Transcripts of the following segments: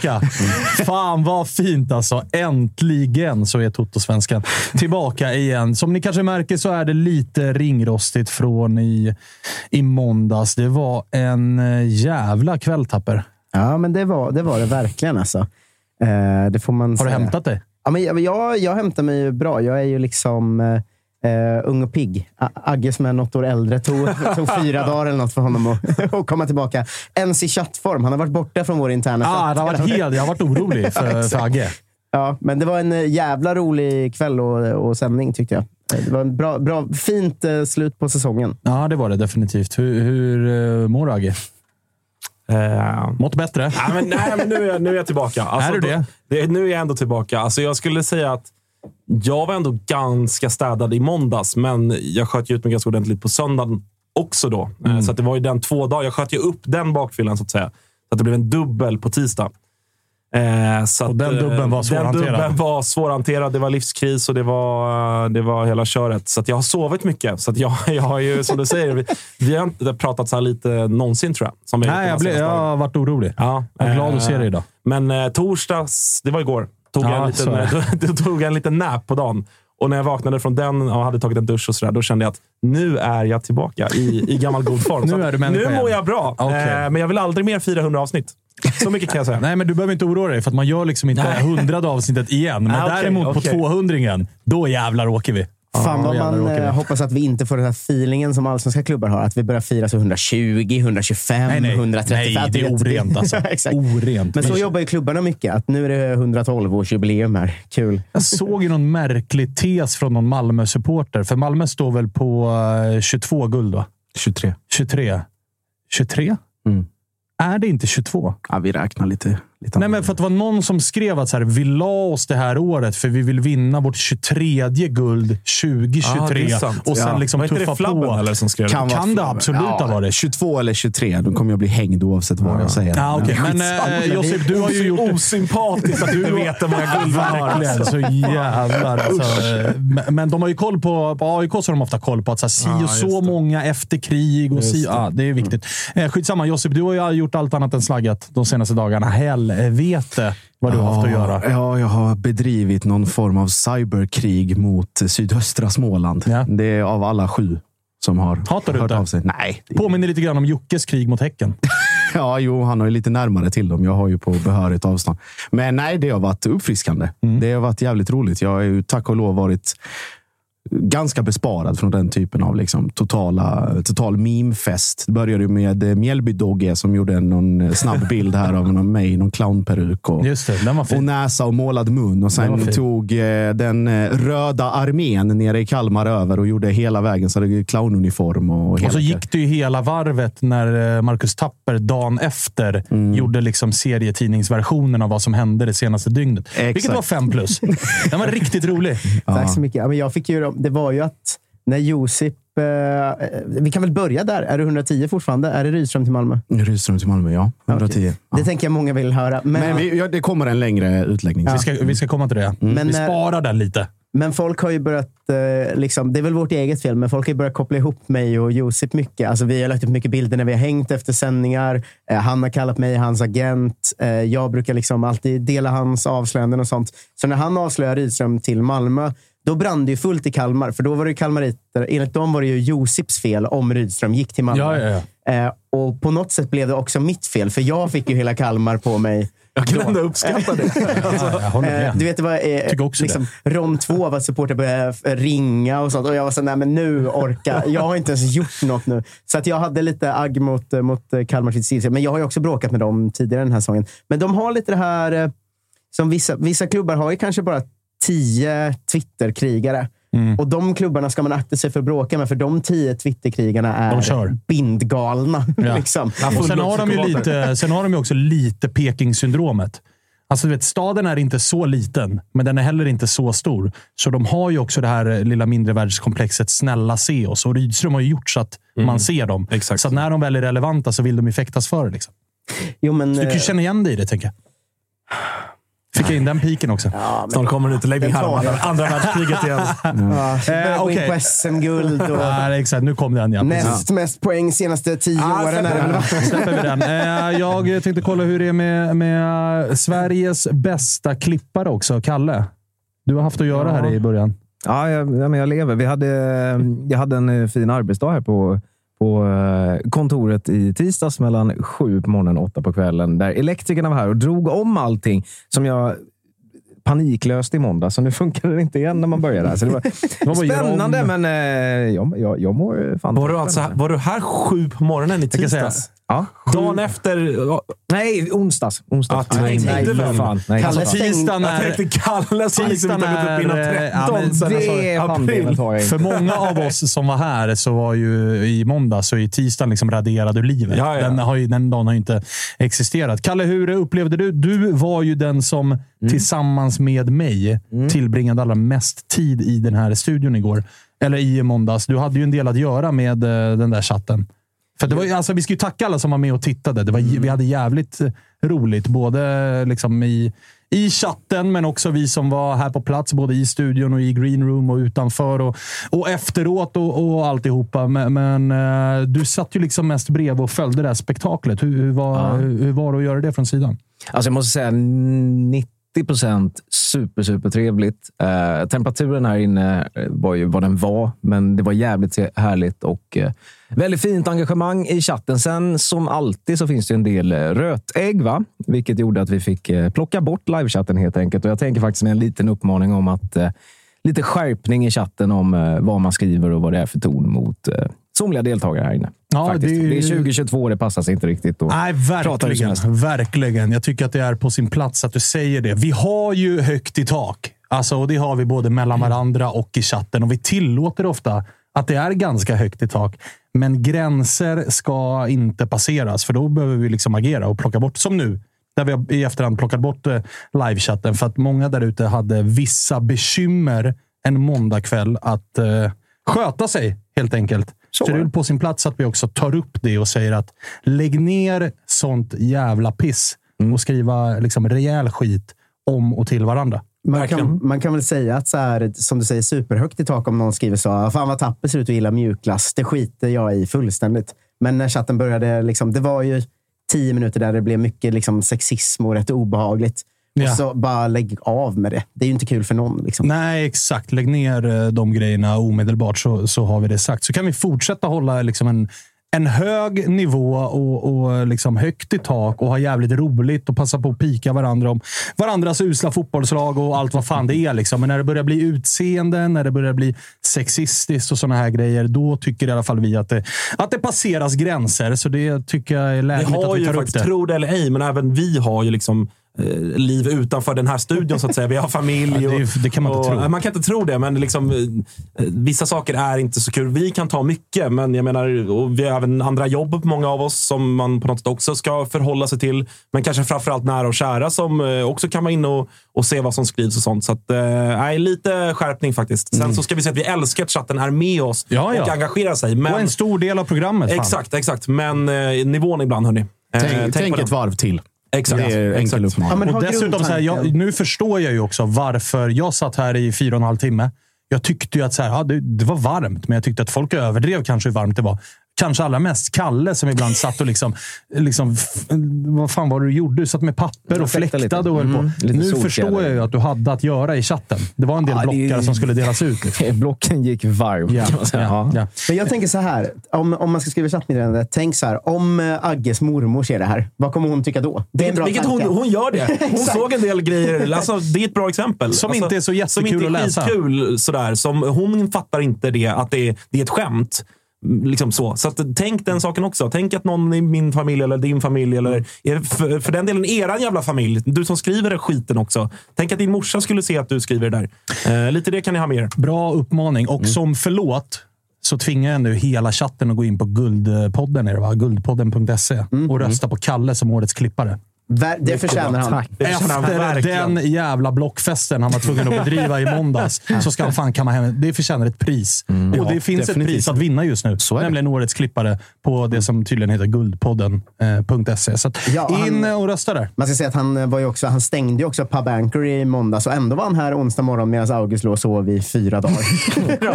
Tillbaka! Fan vad fint alltså. Äntligen så är Toto-svenskan tillbaka igen. Som ni kanske märker så är det lite ringrostigt från i, i måndags. Det var en eh, jävla kväll, Tapper. Ja, men det var det, var det verkligen. Alltså. Eh, det får man Har du säga. hämtat dig? Ja, men jag, jag, jag hämtar mig bra. Jag är ju liksom eh, eh, ung och pigg. Agge som är något år äldre tog, tog fyra dagar eller något för honom att, att komma tillbaka. Ens i chattform. Han har varit borta från vår interna Ah, chatt. det har varit helt, jag har varit orolig för, för Agge. Ja, men det var en eh, jävla rolig kväll och, och sändning tyckte jag. Eh, Det var en bra, bra, fint slut på säsongen. Ja, det var det definitivt. Hur, hur mår du, Agge? Eh, Mått bättre? nej, men, nej, men nu, är jag, nu är jag tillbaka. Alltså, Är du det? Då, det? Nu är jag ändå tillbaka. Alltså, jag skulle säga att jag var ändå ganska städad i måndags, men jag sköt ju ut mig ganska ordentligt på söndagen också. då. Eh, Mm. Så det var ju den två dagar. Jag sköt ju upp den bakfyllan, så att säga. Så att det blev en dubbel på tisdag. Eh, så Och att, den eh, dubbeln var Den svårhanterad. dubbeln var svårhanterad. Det var livskris och det var, eh, det var hela köret. Så jag har sovit mycket. Så jag, jag har ju, som du säger, vi, vi har inte pratat så här lite någonsin, tror jag. Som Nej, jag, blev, jag har varit orolig. Ja, Jag är glad att se dig idag. Men eh, torsdags, det var igår, tog, Ja, en liten, då tog jag en liten nap på dagen. Och när jag vaknade från den och hade tagit en dusch och sådär, då kände jag att nu är jag tillbaka i, i gammal god form. Nu är du Nu mår igen. jag bra, Okej. eh, men jag vill aldrig mer 400 avsnitt. Så mycket kan jag säga. Nej, men du behöver inte oroa dig, för att man gör liksom inte hundrade avsnittet igen. Men Ah, okej, däremot på okej. 200 då jävlar åker vi. Fan vad man eh, hoppas att vi inte får den här feelingen som allsvenska klubbar har. Att vi börjar fira så 120, 125, Nej, nej. 135. Nej, det är orent alltså. Exakt. Orent. Men så jobbar ju klubbarna mycket. Att nu är det 112-årsjubileum här. Kul. Jag såg ju någon märklig tes från någon Malmö-supporter. För Malmö står väl på eh, 22 guld, va? 23. 23. 23? Mm. Är det inte 22? Ja, vi räknar lite. Lite Nej, men för att det var någon som skrev att så här, vi la oss det här året för vi vill vinna vårt 23 guld 2023. Ah, det och sen Ja. liksom Var tuffa det Flabben på. eller som skrev det? Kan, vara kan det absolut ha varit. 22 eller 23. Då kommer jag bli hängd oavsett vad jag säger. Ja, okej. Men eh, Josip, du har ju gjort... Osympatiskt att du inte vet hur många guld vi har. Verkligen, så jävlar. Alltså, men- men de har ju koll på, på AIK, så har de ofta koll på att så här, si Ja, och så det. många efter krig. Och si, det. ja, det är viktigt. Eh, skitsamma, Josip. Du har ju gjort allt annat än slaggat de senaste dagarna. Helvete vad du har haft att göra. Ja, jag har bedrivit någon form av cyberkrig mot sydöstra Småland. Ja. Det är av alla sju som har Hatar hört av sig. Nej. det- Påminner lite grann om Jockes krig mot Häcken. Ja, jo, han har ju lite närmare till dem. Jag har ju på behörigt avstånd. Men nej, det har varit uppfriskande. Mm. Det har varit jävligt roligt. Jag har ju tack och lov varit ganska besparad från den typen av liksom, totala, total memefest. Det började ju med eh, Mjällby Dogge som gjorde någon eh, snabb bild här av någon mig i någon clownperuk. Och, Just det, den var och näsa och målad mun. Och Den sen tog eh, den eh, röda armén nere i Kalmar över och gjorde hela vägen. Så det clownuniform och Och så gick det ju hela varvet när Marcus Tapper dagen efter Mm. gjorde liksom serietidningsversionen av vad som hände det senaste dygnet. Vilket Exakt. var fem plus. Den var riktigt rolig. Tack så mycket. Ja, men jag fick ju, det var ju att när Josip... Eh, vi kan väl börja där. Är det 110 fortfarande? Är det Rydström till Malmö? Rydström till Malmö, ja. 110. Det tänker jag många vill höra. Men, Men vi, ja, det kommer en längre utläggning. Vi ska, vi ska komma till det. Men, vi eh, sparar den lite. Men folk har ju börjat, eh, liksom, det är väl vårt eget fel, men folk har börjat koppla ihop mig och Josip mycket. Alltså, vi har lagt upp mycket bilder när vi har hängt efter sändningar. Eh, han har kallat mig hans agent. Eh, jag brukar liksom alltid dela hans avslöjanden och sånt. Så när han avslöjar Rydström till Malmö, då brann det ju fullt i Kalmar. För då var det kalmariter, enligt dem var det ju Josips fel om Rydström gick till Malmö. Ja, ja, ja. Eh, och på något sätt blev det också mitt fel, för jag fick ju hela Kalmar på mig. Jag kan ändå uppskatta det. Håller Eh, du vet, det var eh, liksom, Rom 2 var supporter började ringa och sånt. Och jag var så nej men nu orkar jag. har inte ens gjort något nu. Så att jag hade lite agg mot, eh, mot eh, Kalmar City. Men jag har ju också bråkat med dem tidigare den här säsongen. Men de har lite det här, eh, som vissa, vissa klubbar har ju kanske bara tio Twitterkrigare. Mm. Och de klubbarna ska man akta sig för att bråka med, för de tio Twitterkrigarna är bindgalna. Ja. liksom. Och sen har, de ju lite, sen har de ju också lite Peking-syndromet. Alltså, du vet, staden är inte så liten, men den är heller inte så stor. Så de har ju också det här eh, lilla mindrevärldskomplexet “snälla se oss”. Och Rydström har ju gjort så att man ser dem. Exakt. Så att när de väl är relevanta så vill de ju fäktas för det. Liksom. Jo, men, Så du kan ju eh, känna igen dig i det, tänker jag. Fick jag in den piken också. ja, men- Snart kommer en utläggning här om andra, andra världskriget igen. Ja, börjar gå in okej. på SM-guld och Nej, exakt. Nu kom den, ja. Näst mest poäng senaste tio Ah, åren. släpper vi den. Eh, Jag tänkte kolla hur det är med, med Sveriges bästa klippare också, Kalle. Du har haft att göra här i början. Ja, jag, ja, men jag lever. Vi hade, jag hade en eh, fin arbetsdag här på, på eh, kontoret i tisdags mellan sju på morgonen och åtta på kvällen. Där elektrikerna var här och drog om allting som jag paniklöst i måndag, så nu funkar det inte igen när man börjar där. Så det var var att göra spännande, men eh, jag, jag, jag mår fan Var du, alltså, var du här sju på morgonen i kan säga- tisdags? Ja. Dagen efter... Nej, onsdags. onsdags. Ah, nej, nej, nej, nej. fan. Nej, Kalle alltså, Tisdagen Jag är... tänkte Kalle som liksom inte har gått upp innan är, 13 ja, men sen det är april. jag För många av oss som var här så var ju i måndag så är tisdagen liksom raderad ur livet. Ja, ja. Den, har ju, den dagen har ju inte existerat. Kalle, hur upplevde du? Du var ju den som Mm. tillsammans med mig tillbringade allra mest tid i den här studion igår. Eller i måndags. Du hade ju en del att göra med eh, den där chatten. För det var, alltså, vi ska ju tacka alla som var med och tittade. Det var, Mm. Vi hade jävligt eh, roligt, både liksom i, i chatten, men också vi som var här på plats, både i studion och i green room och utanför och, och efteråt och, och alltihopa. Men, men eh, du satt ju liksom mest bredvid och följde det här spektaklet. Hur, hur, var, hur, hur var det att göra det från sidan? Alltså jag måste säga 90 procent super, super trevligt. Eh, temperaturen här inne eh, var ju vad den var, men det var jävligt härligt och eh, väldigt fint engagemang i chatten. Sen som alltid så finns det en del eh, rötägg, va? vilket gjorde att vi fick eh, plocka bort livechatten helt enkelt. Och jag tänker faktiskt med en liten uppmaning om att eh, lite skärpning i chatten om eh, vad man skriver och vad det är för ton mot eh, somliga deltagare här inne. Ja, Faktiskt. det är Det, är 2022, det passar sig inte riktigt. att Nej, prata hur som verkligen. verkligen. Jag tycker att det är på sin plats att du säger det. Vi har ju högt i tak. Alltså, och det har vi både mellan varandra och i chatten. Och vi tillåter ofta att det är ganska högt i tak. Men gränser ska inte passeras, för då behöver vi liksom agera och plocka bort. Som nu, där vi i efterhand plockat bort eh, livechatten. För att många där ute hade vissa bekymmer en måndagkväll att eh, sköta sig, helt enkelt. Så, det är på sin plats att vi också tar upp det och säger att lägg ner sånt jävla piss och skriva liksom rejäl skit om och till varandra. Man kan, man kan väl säga att, så här, som du säger, superhögt i tak om någon skriver så. Fan vad Tapper ser ut att gilla mjukglass. Det skiter jag i fullständigt. Men när chatten började, liksom, det var ju tio minuter där det blev mycket liksom, sexism och rätt obehagligt. Ja. Och så bara lägg av med det. Det är ju inte kul för någon. Liksom. Nej, exakt. Lägg ner eh, de grejerna omedelbart så, så har vi det sagt. Så kan vi fortsätta hålla liksom en, en hög nivå och, och liksom högt i tak och ha jävligt roligt och passa på att pika varandra om varandras usla fotbollslag och allt vad fan det är. Liksom. Men när det börjar bli utseende, när det börjar bli sexistiskt och såna här grejer, då tycker i alla fall vi att det, att det passeras gränser. Så det tycker jag är Vi lägligt att vi ju tar upp faktiskt, det. tro det eller ej, men även vi har ju liksom liv utanför den här studion, så att säga. Vi har familj. Ja, det och, det kan man inte och, tro. Man kan inte tro det, men liksom, eh, vissa saker är inte så kul. Vi kan ta mycket, men jag menar, och vi har även andra jobb, många av oss, som man på något sätt också ska förhålla sig till. Men kanske framförallt nära och kära som eh, också kan vara inne och, och se vad som skrivs och sånt. Så att, eh, lite skärpning faktiskt. Sen så ska vi säga att vi älskar att chatten är med oss Mm. Ja, ja. och engagerar sig. Men, Och en stor del av programmet. Fan. exakt, exakt. Men eh, nivån ibland, hörni. Eh, Tänk, tänk på ett den. varv till. Exakt. Det är enkel exakt. uppmaning. Ja, men Och dessutom, så här, jag, nu förstår jag ju också varför jag satt här i fyra och en halv timme. Jag tyckte ju att så här, ja, det, det var varmt, men jag tyckte att folk överdrev kanske hur varmt det var. Kanske allra mest Kalle som ibland satt och liksom... liksom vad fan var det du gjorde? Du satt med papper och fläktade lite. och höll på. Mm, lite Nu solfjäder. förstår jag ju att du hade att göra i chatten. Det var en del Ja, blockar som skulle delas ut. Liksom. Blocken gick kan man säga. ja, Ja. ja. Men jag tänker så här, om, om man ska skriva chattmeddelande, tänk så här. Om eh, Agges mormor ser det här, vad kommer hon tycka då? Det är en bra Vilket hon, tanke. hon gör det. Hon såg en del grejer. Alltså, det är ett bra exempel. Som alltså, inte är så jättekul som inte är att läsa. skitkul, sådär. Som, hon fattar inte det, att det är, det är ett skämt. Liksom så. så att, tänk den saken också. Tänk att någon i min familj eller din familj, eller för, för den delen eran jävla familj, du som skriver den skiten också. Tänk att din morsa skulle se att du skriver det där. Eh, lite det kan ni ha med er. Bra uppmaning. Och som förlåt så tvingar jag nu hela chatten att gå in på Guldpodden, är det va? guldpodden.se och rösta på Kalle som årets klippare. Ver- det förtjänar han. Han Efter den jävla blockfesten han var tvungen att bedriva i måndags så ska han fan kamma hem. Det förtjänar ett pris. och det finns ett definitivt. pris att vinna just nu. Så. Nämligen årets klippare på det som tydligen heter guldpodden.se. Så att Ja, han- in och rösta där. Man ska säga att han, eh, var ju också, han stängde ju också Pub Anchor i måndags och ändå var han här onsdag morgon medan August låg och sov i fyra dagar.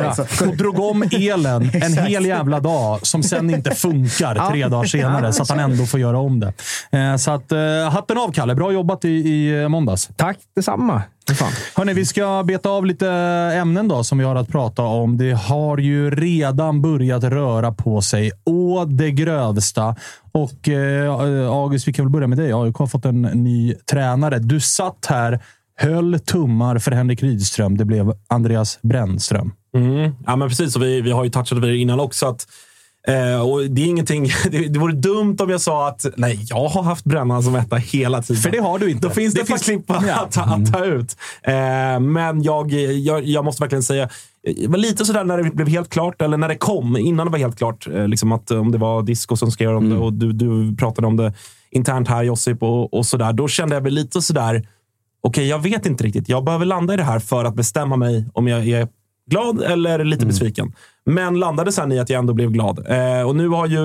alltså. Och drog om elen en hel jävla dag som sen inte funkar tre dagar senare. Så att han ändå får göra om det. Eh, Så att, eh, hatten av Kalle. Bra jobbat i, i måndags. Tack detsamma. Hörni, vi ska beta av lite ämnen då som vi har att prata om. Det har ju redan börjat röra på sig å det grövsta. Och eh, August, vi kan väl börja med dig. AIK har fått en ny tränare. Du satt här, höll tummar för Henrik Rydström. Det blev Andreas Brännström. Mm. Ja, men precis. Och vi, vi har ju touchat vid det innan också. Att, eh, och det är ingenting... Det, det vore dumt om jag sa att nej, jag har haft brännan som etta hela tiden. För det har du inte. Då finns det, Det finns- klipp att, Ja. att, ta- att ta ut. Eh, men jag, jag, jag måste verkligen säga, det var lite sådär när det blev helt klart, eller när det kom, innan det var helt klart. Eh, liksom att om det var Disco som skrev om det och du, du pratade om det internt här, Josip, och, och sådär. Då kände jag väl lite sådär, okej, jag vet inte riktigt. Jag behöver landa i det här för att bestämma mig om jag är glad eller lite besviken. Men landade sen i att jag ändå blev glad. Eh, och nu har ju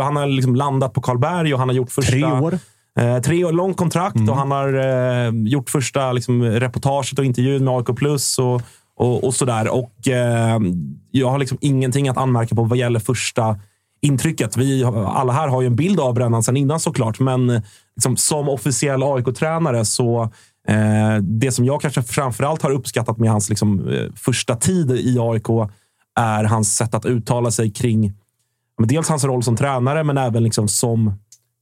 han har liksom landat på Karlberg och han har gjort första... Tre år. Eh, tre år långt kontrakt och han har eh, gjort första liksom, reportaget och intervjun med AIK Plus och, och, och sådär. Och eh, jag har liksom ingenting att anmärka på vad gäller första intrycket. Vi alla här har ju en bild av Brännan sen innan såklart, men eh, liksom, som officiell AIK-tränare så eh, det som jag kanske framförallt har uppskattat med hans liksom, eh, första tid i AIK är hans sätt att uttala sig kring dels hans roll som tränare, men även liksom som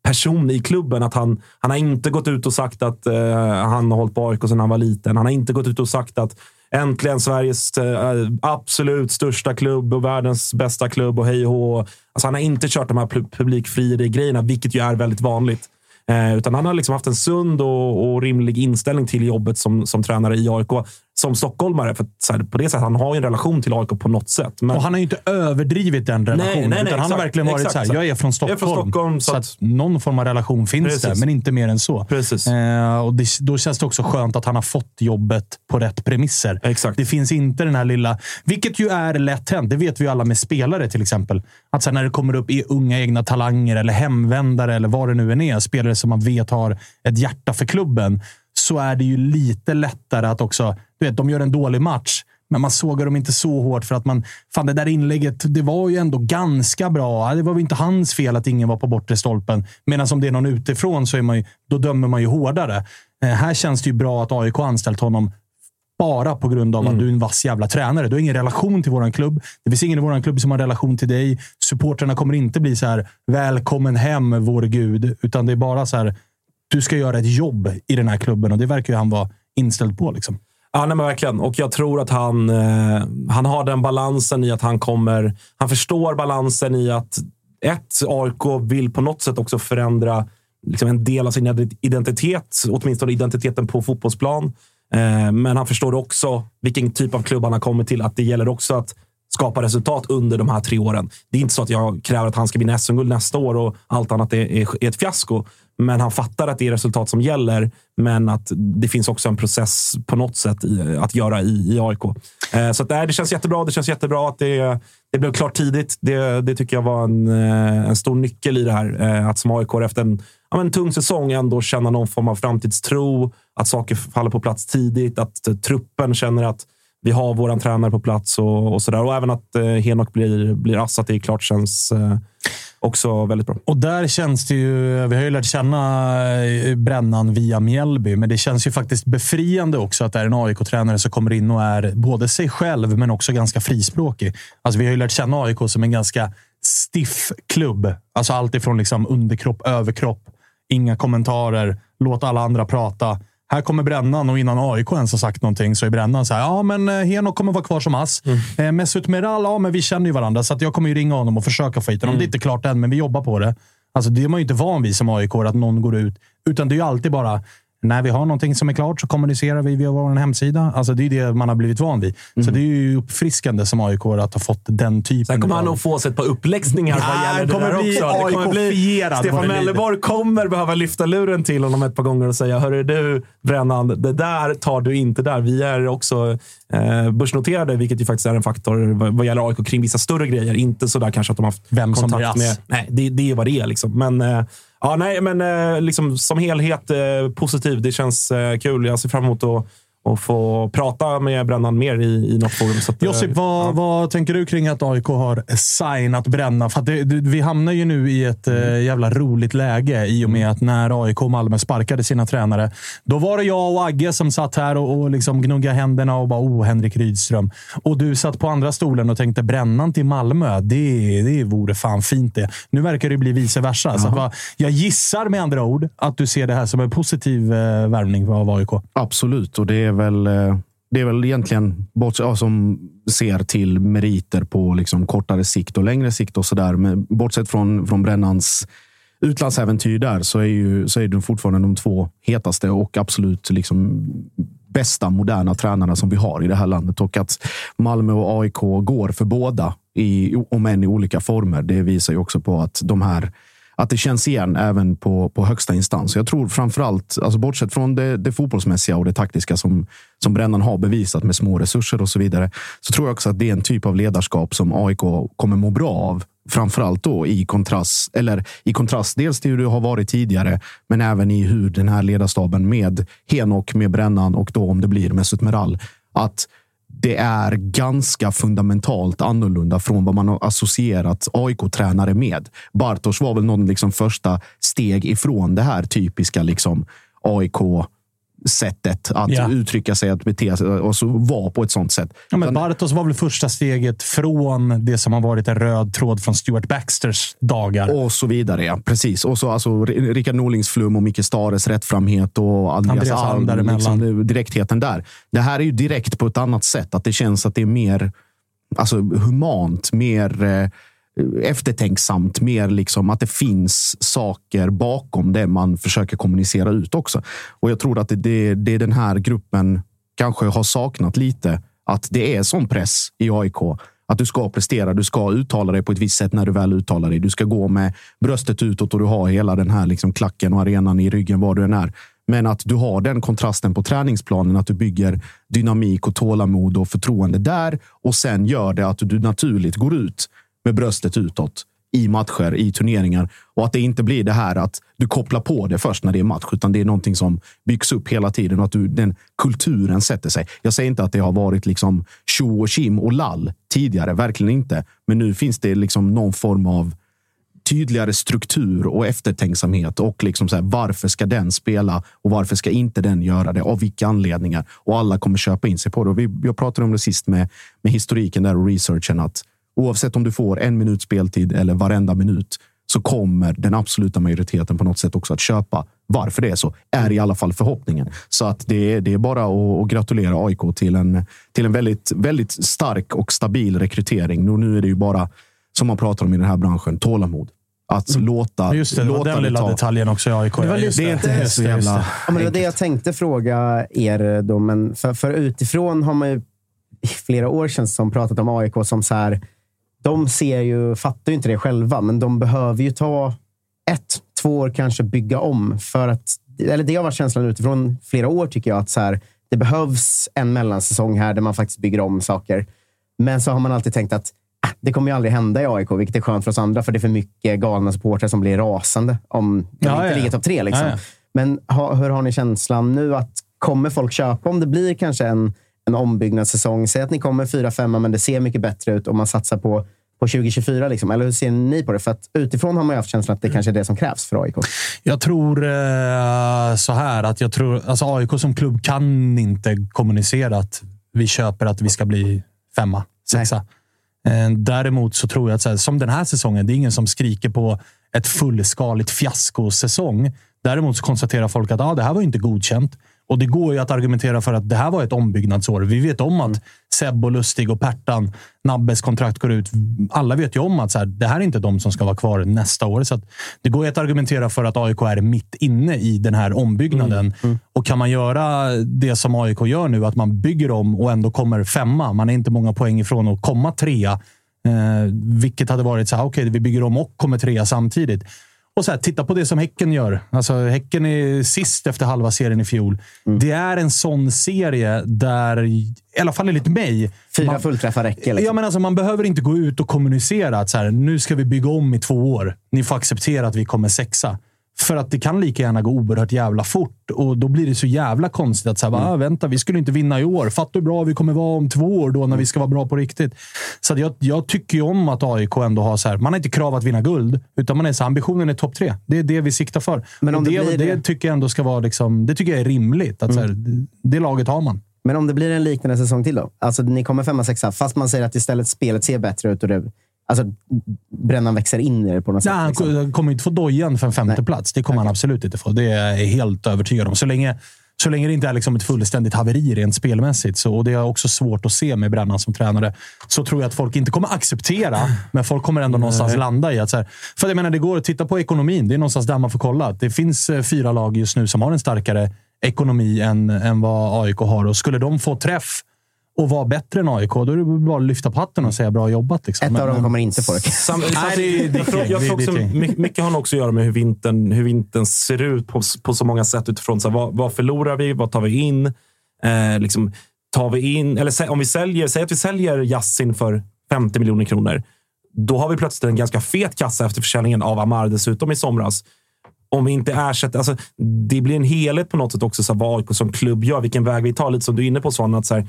person i klubben. Att han, han har inte gått ut och sagt att eh, han har hållit på AIK sedan han var liten. Han har inte gått ut och sagt att äntligen Sveriges eh, absolut största klubb och världens bästa klubb och hej och hå. Alltså Han har inte kört de här publikfrieri-grejerna, vilket ju är väldigt vanligt. Eh, utan han har liksom haft en sund och, och rimlig inställning till jobbet som, som tränare i AIK. Som stockholmare. För så här, på det sättet, han har ju en relation till AIK på något sätt. Men, Och han har ju inte överdrivit den relationen. nej, nej, utan han har verkligen varit exakt, så här, exakt. jag är från Jag är Stockholm. från Stockholm, så så att- någon form av relation finns Precis. det, men inte mer än så. Precis. Eh, och det, då känns det också skönt att han har fått jobbet på rätt premisser. Exakt. Det finns inte den här lilla... Vilket ju är lätt hänt. Det vet vi ju alla med spelare till exempel. Att sen när det kommer upp i unga egna talanger eller hemvändare eller vad det nu än är, spelare som man vet har ett hjärta för klubben, så är det ju lite lättare att också... Du vet, de gör en dålig match. Men man sågar dem inte så hårt för att man... Fan, det där inlägget, det var ju ändå ganska bra. Det var väl inte hans fel att ingen var på bortre stolpen. Medan om det är någon utifrån så är man ju, då dömer man ju hårdare. Eh, här känns det ju bra att AIK anställt honom bara på grund av Mm. att du är en vass jävla tränare. Du har ingen relation till våran klubb. Det finns ingen i våran klubb som har relation till dig. Supporterna kommer inte bli så här, välkommen hem vår gud. Utan det är bara så här, du ska göra ett jobb i den här klubben och det verkar ju han vara inställd på. Liksom. Ja, nej, men verkligen. Och jag tror att han, eh, han har den balansen i att han kommer... Han förstår balansen i att ett, AIK vill på något sätt också förändra liksom en del av sin identitet, åtminstone identiteten på fotbollsplan. Eh, men han förstår också vilken typ av klubb han har kommit till. Att det gäller också att skapa resultat under de här tre åren. Det är inte så att jag kräver att han ska vinna SM-guld nästa år och allt annat är, är, är ett fiasko. Men han fattar att det är resultat som gäller, men att det finns också en process på något sätt i, att göra i, i AIK. Eh, så att, nej, det känns jättebra. Det känns jättebra att det, det blev klart tidigt. Det, det tycker jag var en, eh, en stor nyckel i det här. Eh, att som AIK efter en ja, men tung säsong ändå känna någon form av framtidstro. Att saker faller på plats tidigt. Att eh, truppen känner att vi har våran tränare på plats och, och sådär. Och även att eh, Henok blir, blir ass, att det är klart känns eh, också väldigt bra. Och där känns det ju... Vi har ju lärt känna eh, Brännan via Mjällby, men det känns ju faktiskt befriande också att det är en AIK-tränare som kommer in och är både sig själv, men också ganska frispråkig. Alltså, vi har ju lärt känna AIK som en ganska stiff klubb. Alltså allt ifrån liksom underkropp, överkropp, inga kommentarer, låt alla andra prata. Här kommer Brännan och innan AIK ens har sagt någonting så är Brännan så här. Ja, men eh, Henok kommer vara kvar som ass. Mm. Mesut Meral, ja, men vi känner ju varandra så jag kommer ju ringa honom och försöka få hit honom. Det är inte klart än, men vi jobbar på det. Alltså, det är man ju inte van vid som AIK, att någon går ut. Utan det är ju alltid bara när vi har någonting som är klart så kommunicerar vi via vår hemsida. Alltså, det är det man har blivit van vid. Så det är ju uppfriskande som AIK att ha fått den typen Sen kommer han av- nog få sig ett par uppläxningar vad Ja, gäller det där bli också. Det kommer bli, Stefan vad. Melleborg kommer behöva lyfta luren till honom ett par gånger och säga Hörru du, Brännan, det där tar du inte där. Vi är också eh, börsnoterade, vilket ju faktiskt är en faktor vad, vad gäller AIK kring vissa större grejer. Inte sådär kanske att de har haft Vem som kontakt ass. med... Nej, det, det är vad det är. Liksom. Men, eh, ja, nej, men eh, liksom, som helhet eh, positiv. Det känns eh, kul. Jag ser fram emot att och få prata med Brännan mer i, i något forum. Så att, eh, Josip, vad, vad tänker du kring att AIK har signat Bränna? För att det, vi hamnar ju nu i ett eh, jävla roligt läge i och med att när AIK och Malmö sparkade sina tränare, då var det jag och Agge som satt här och, och liksom gnuggade händerna och bara “Oh, Henrik Rydström”. Och du satt på andra stolen och tänkte “Brännan till Malmö, det, det vore fan fint det”. Nu verkar det bli vice versa. Så att, jag gissar med andra ord att du ser det här som en positiv eh, värvning av AIK. Absolut, och det är väl, eh, det är väl egentligen bort, ja, som ser till meriter på liksom kortare sikt och längre sikt och sådär. Men bortsett från, från Brännans utlandsäventyr där så är ju så är det fortfarande de två hetaste och absolut liksom bästa moderna tränarna som vi har i det här landet och att Malmö och AIK går för båda, i, om än i olika former. Det visar ju också på att de här att det känns igen även på, på högsta instans. Jag tror framförallt, alltså bortsett från det, det fotbollsmässiga och det taktiska som, som Brännan har bevisat med små resurser och så vidare, så tror jag också att det är en typ av ledarskap som AIK kommer må bra av. Framförallt då i kontrast, eller i kontrast dels till hur det har varit tidigare, men även i hur den här ledarstaben med Henok, med Brännan och då om det blir Mesut Meral, att det är ganska fundamentalt annorlunda från vad man har associerat AIK-tränare med. Bartosz var väl någon liksom första steg ifrån det här typiska liksom AIK sättet att Ja. uttrycka sig, att bete sig och så vara på ett sånt sätt. Ja, men Bartos var väl första steget från det som har varit en röd tråd från Stuart Baxters dagar. Och så vidare, ja. Precis. Och så alltså, Rickard Norlings flum och Micke Stares rättframhet och Andreas, Andreas Alm. Liksom, direktheten där. Det här är ju direkt på ett annat sätt. Att det känns att det är mer alltså, humant, mer eh, Eh, eftertänksamt, mer liksom att det finns saker bakom det man försöker kommunicera ut också. Och jag tror att det, det, det är den här gruppen kanske har saknat lite. Att det är sån press i AIK. Att du ska prestera, du ska uttala dig på ett visst sätt när du väl uttalar dig. Du ska gå med bröstet utåt och du har hela den här liksom klacken och arenan i ryggen var du än är. Men att du har den kontrasten på träningsplanen, att du bygger dynamik och tålamod och förtroende där och sen gör det att du naturligt går ut med bröstet utåt i matcher, i turneringar och att det inte blir det här att du kopplar på det först när det är match, utan det är någonting som byggs upp hela tiden och att du, den kulturen sätter sig. Jag säger inte att det har varit liksom tjo och kim och lall tidigare, verkligen inte. Men nu finns det liksom någon form av tydligare struktur och eftertänksamhet och liksom så här, varför ska den spela och varför ska inte den göra det? Av vilka anledningar? Och alla kommer köpa in sig på det. Och vi, jag pratade om det sist med, med historiken där och researchen att oavsett om du får en minut speltid eller varenda minut så kommer den absoluta majoriteten på något sätt också att köpa. Varför det är så är i alla fall förhoppningen. Så att det, är, det är bara att, att gratulera AIK till en, till en väldigt, väldigt stark och stabil rekrytering. Och nu är det ju bara, som man pratar om i den här branschen, tålamod. Att låta, Just det, det var låta den lilla ta- detaljen också i AIK. Det var just Det är inte så jävla... det. Ja, men det var det jag tänkte fråga er. Då, men för, för utifrån har man ju i flera år känns som pratat om AIK som så här. De ser ju, fattar ju inte det själva, men de behöver ju ta ett, två år kanske bygga om. För att, eller det har varit känslan utifrån flera år tycker jag. att så här, Det behövs en mellansäsong här där man faktiskt bygger om saker. Men så har man alltid tänkt att ah, det kommer ju aldrig hända i AIK, vilket är skönt för oss andra, för det är för mycket galna supportrar som blir rasande om de Ja, inte ja. ligger topp tre. Liksom. Ja. Men ha, hur har ni känslan nu? att Kommer folk köpa om det blir kanske en, en ombyggnadssäsong? Säg att ni kommer fyra, femma, men det ser mycket bättre ut och man satsar på, på 2024. Liksom. Eller hur ser ni på det? För att utifrån har man ju haft känslan att det kanske är det som krävs för AIK. Jag tror eh, så här att jag tror alltså AIK som klubb kan inte kommunicera att vi köper att vi ska bli femma, sexa. Eh, däremot så tror jag att här, som den här säsongen, det är ingen som skriker på ett fullskaligt fiaskosäsong. Däremot så konstaterar folk att ah, det här var inte godkänt. Och det går ju att argumentera för att det här var ett ombyggnadsår. Vi vet om att Seb och Lustig och Pertan, Nabbes kontrakt går ut. Alla vet ju om att så här, det här är inte de som ska vara kvar nästa år. Så det går ju att argumentera för att AIK är mitt inne i den här ombyggnaden. Och kan man göra det som AIK gör nu, att man bygger om och ändå kommer femma. Man är inte många poäng ifrån att komma trea. Eh, vilket hade varit så här, okej, vi bygger om och kommer trea samtidigt. Och så här, titta på det som Häcken gör. Alltså, häcken är sist efter halva serien i fjol. Det är en sån serie där, i alla fall enligt mig, Fyra man- fullträffar räcker. Liksom. Ja, men alltså, man behöver inte gå ut och kommunicera att så här, nu ska vi bygga om i två år. Ni får acceptera att vi kommer sexa. För att det kan lika gärna gå oerhört jävla fort och då blir det så jävla konstigt att säga, Mm. ah, vänta, vi skulle inte vinna i år. Fatta hur bra vi kommer vara om två år då när vi ska vara bra på riktigt. Så jag, jag tycker ju om att AIK ändå har så här, man har inte krav att vinna guld, utan man är så här, ambitionen är topp tre. Det är det vi siktar för. Men om det det, det, det- tycker jag ändå ska vara liksom, det tycker jag är rimligt. Att så här, det laget har man. Men om det blir en liknande säsong till då? Alltså, ni kommer femma, sexa, fast man säger att istället spelet ser bättre ut och det, alltså, brännan växer in i det på något Nej, sätt. han Liksom. ko- kommer inte få dojan för en femte plats. Det kommer han absolut inte få. Det är jag helt övertygad om. Så länge, så länge det inte är liksom ett fullständigt haveri rent spelmässigt, så, och det är också svårt att se med Brännan som tränare, så tror jag att folk inte kommer acceptera, men folk kommer ändå någonstans landa i att... Så här, för jag menar, det går att titta på ekonomin. Det är någonstans där man får kolla. Det finns eh, fyra lag just nu som har en starkare ekonomi än, än vad AIK har. Och skulle de få träff och vara bättre än AIK, då är det bara att lyfta på hatten och säga bra jobbat. Liksom. Ett Men- av dem kommer inte få det. Sam, Nej, det är- det är jag tror, också, mycket har nog också att göra med hur vintern, hur vintern ser ut på, på så många sätt. utifrån så här, vad, vad förlorar vi? Vad tar vi in? Eh, liksom, tar vi in eller om vi säljer, säg att vi säljer Yassin för 50 miljoner kronor. Då har vi plötsligt en ganska fet kassa efter försäljningen av Amar dessutom i somras. Om vi inte ersätter... Alltså, det blir en helhet på något sätt också, så här, vad AIK som klubb gör, vilken väg vi tar. Lite som du är inne på, Svan, att så här,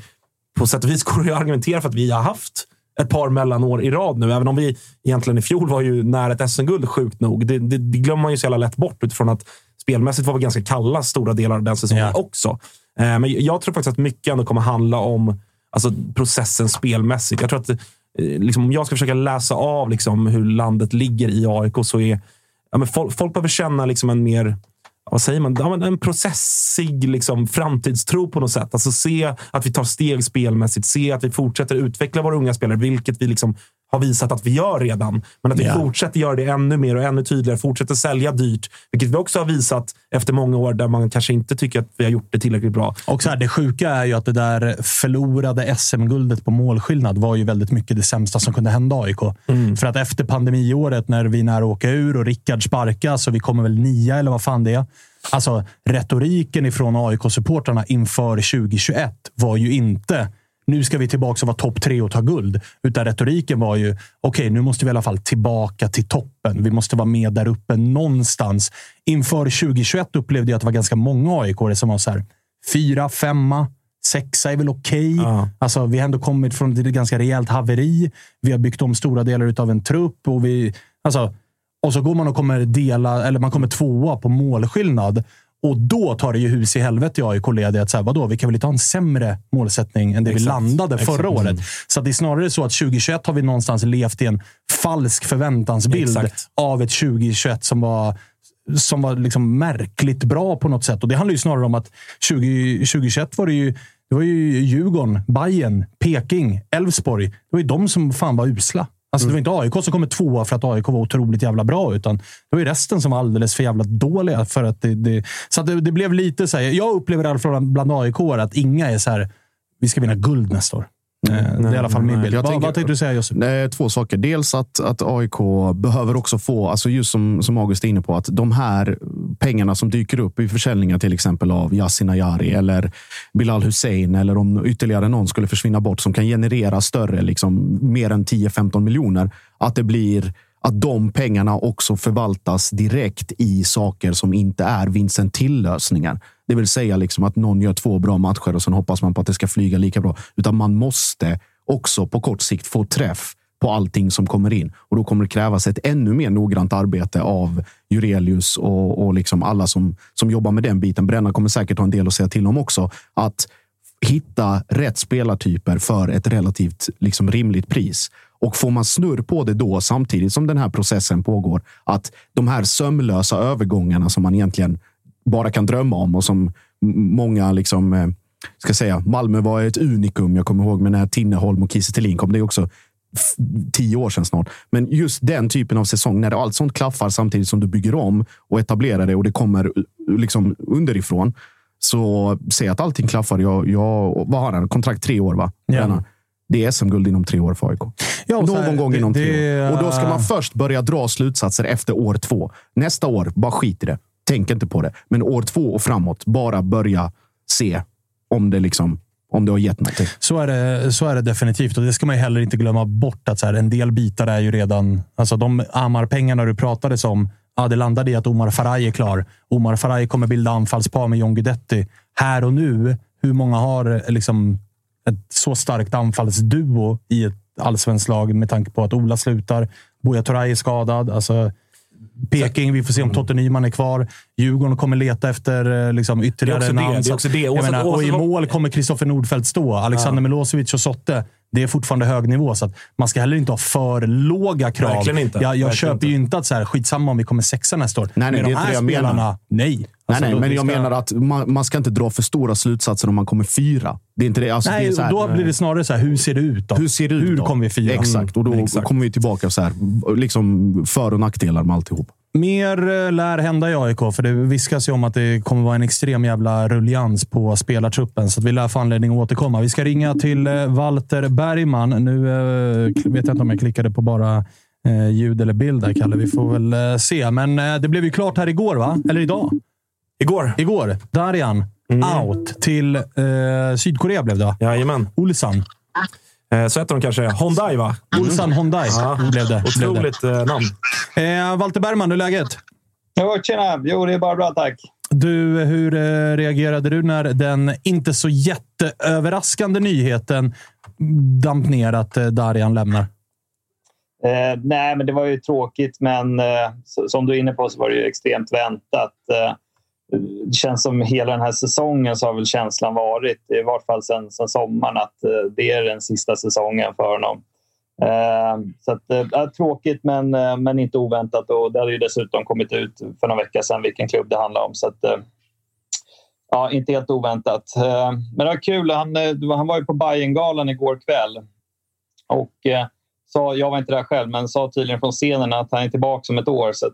på sätt och vis går det att argumentera för att vi har haft ett par mellanår i rad nu. Även om vi egentligen i fjol var ju nära ett SM-guld, sjukt nog. Det, det, det glömmer man ju så jävla lätt bort utifrån att spelmässigt var vi ganska kalla stora delar av den säsongen Ja. också. Eh, men jag tror faktiskt att mycket ändå kommer handla om alltså, processen spelmässigt. Jag tror att eh, liksom, om jag ska försöka läsa av liksom, hur landet ligger i AIK så är ja, men folk, folk behöver känna liksom en mer vad säger man? Ja, en processig liksom, framtidstro på något sätt. Alltså se att vi tar steg spelmässigt. Se att vi fortsätter utveckla våra unga spelare, vilket vi liksom har visat att vi gör redan. Men att vi Ja. fortsätter göra det ännu mer och ännu tydligare. Fortsätter sälja dyrt, vilket vi också har visat efter många år där man kanske inte tycker att vi har gjort det tillräckligt bra. Och så här, det sjuka är ju att det där förlorade SM-guldet på målskillnad var ju väldigt mycket det sämsta som kunde hända AIK. För att efter pandemiåret, när vi är att åka ur och Rickard sparkas och vi kommer väl nia eller vad fan det är. Alltså, retoriken ifrån AIK-supportrarna inför 2021 var ju inte nu ska vi tillbaka och vara topp tre och ta guld. Utan retoriken var ju, okej, nu måste vi i alla fall tillbaka till toppen. Vi måste vara med där uppe någonstans. Inför 2021 upplevde jag att det var ganska många aik som var så här, fyra, femma, sexa är väl okej. Ja. Alltså, vi har ändå kommit från ett ganska rejält haveri. Vi har byggt om stora delar av en trupp och vi... Alltså, och så går man och kommer dela, eller man kommer tvåa på målskillnad. Och då tar det ju hus i helvete i AIK-led. Att så här, vadå, vi kan väl inte ha en sämre målsättning än det vi landade förra året. Så att det är snarare så att 2021 har vi någonstans levt i en falsk förväntansbild Exakt. av ett 2021 som var som var liksom märkligt bra på något sätt. Och Det handlar ju snarare om att 20, 2021 var det ju, det var ju Djurgården, Bayern, Peking, Elfsborg. Det var ju de som fan var usla. Alltså, Det var inte AIK som kommer tvåa för att AIK var otroligt jävla bra, utan det var ju resten som var alldeles för jävla dåliga. För att det, det, så att det, det blev lite så här, Jag upplever i alla fall bland, bland AIK att inga är så här, vi ska vinna guld nästa år. Eh, det är i alla fall min bild. Jag Vad, tänker- vad tänkte du säga Josip? Två saker. Dels att, att AIK behöver också få, alltså just som, som August är inne på, att de här pengarna som dyker upp i försäljningar till exempel av Yasin Ayari eller Bilal Hussein eller om ytterligare någon skulle försvinna bort som kan generera större, liksom mer än 10-15 miljoner. Att det blir att de pengarna också förvaltas direkt i saker som inte är Vincent till-lösningar. Det vill säga liksom att någon gör två bra matcher och sen hoppas man på att det ska flyga lika bra. Utan man måste också på kort sikt få träff på allting som kommer in. Och då kommer det krävas ett ännu mer noggrant arbete av Jurelius och, och liksom alla som, som jobbar med den biten. Bränna kommer säkert ha en del att säga till om också. Att hitta rätt spelartyper för ett relativt liksom, rimligt pris. Och får man snurr på det då, samtidigt som den här processen pågår, att de här sömlösa övergångarna som man egentligen bara kan drömma om och som många liksom, eh, ska säga, Malmö var ett unikum. Jag kommer ihåg med när Tinneholm och Kiese Thelin kom. Det är också tio år sedan snart. Men just den typen av säsong, när allt sånt klaffar samtidigt som du bygger om och etablerar det och det kommer eh, liksom underifrån. Så se att allting klaffar. Jag, jag, vad har han? Kontrakt tre år, va? Ja. Det är SM-guld inom tre år för AIK. Ja, Någon här, gång det- inom tre det- år. Och då ska man först börja dra slutsatser efter år två. Nästa år, bara skit i det. Tänk inte på det. Men år två och framåt, bara börja se om det, liksom, om det har gett någonting. Så är, det, så är det definitivt. Och det ska man ju heller inte glömma bort. att så här, En del bitar är ju redan... Alltså de Amar-pengarna du pratades om. Ja, det landade i att Omar Faraj är klar. Omar Faraj kommer bilda anfallspar med John Guidetti. Här och nu, hur många har liksom ett så starkt anfallsduo i ett allsvenskt lag med tanke på att Ola slutar. Buya Turay är skadad. Alltså, Peking, vi får se om Totte Nyman är kvar. Djurgården kommer leta efter eh, liksom, ytterligare Det är också namn. det, det är Så också det. Så- menar, och och i mål kommer Kristoffer Nordfeldt stå. Alexander Milosevic och Sotte. Det är fortfarande hög nivå, så att man ska heller inte ha för låga krav. Verkligen inte. Jag, jag Verkligen köper inte. ju inte att så här, skitsamma om vi kommer sexa nästa år. Nej, nej, Med det de här jag menar. spelarna, nej. Nej, Alltså, nej, då- men jag ska- menar att man, man ska inte dra för stora slutsatser om man kommer fyra. Det är inte det. Alltså, det Nej, så här, då blir det snarare så här, hur ser det ut då? Hur ser det ut Hur kommer vi fira? Exakt, och då Mm, exakt. kommer vi tillbaka så här, liksom för och nackdelar med alltihop. Mer eh, lär hända i AIK, för det viskas ju om att det kommer vara en extrem jävla rullians på spelartruppen. Så vi lär få anledning att återkomma. Vi ska ringa till eh, Walter Bergman. Nu eh, vet jag inte om jag klickade på bara ljud eller bild där, Kalle. Vi får väl se. Men det blev ju klart här igår, va? Eller idag? Igår. Igår. Darian. Out till eh, Sydkorea blev det, va? Jajamän. Ulsan. Eh, Så heter de kanske Hyundai, va? Ulsan Hyundai blev det. Blev det. Otroligt eh, namn. Eh, Walter Bergman, hur är läget? Jo, tjena! Jo, det är bara bra, tack. Du, hur eh, reagerade du när den inte så jätteöverraskande nyheten damp ner att eh, Darian lämnar? Eh, nej, men det var ju tråkigt, men eh, så- som du är inne på så var det ju extremt väntat. Eh, det känns som hela den här säsongen så har väl känslan varit, i vart fall sen, sen sommaren, att eh, det är den sista säsongen för honom. Eh, så att, eh, ja, tråkigt, men, eh, men inte oväntat. Och det hade ju dessutom kommit ut för några veckor sedan vilken klubb det handlar om. Så att, eh, ja, inte helt oväntat. Eh, men det var kul. Han, eh, han var ju på Bajengalan igår kväll. Och eh, sa, jag var inte där själv, men sa tydligen från scenen att han är tillbaka om ett år. Så.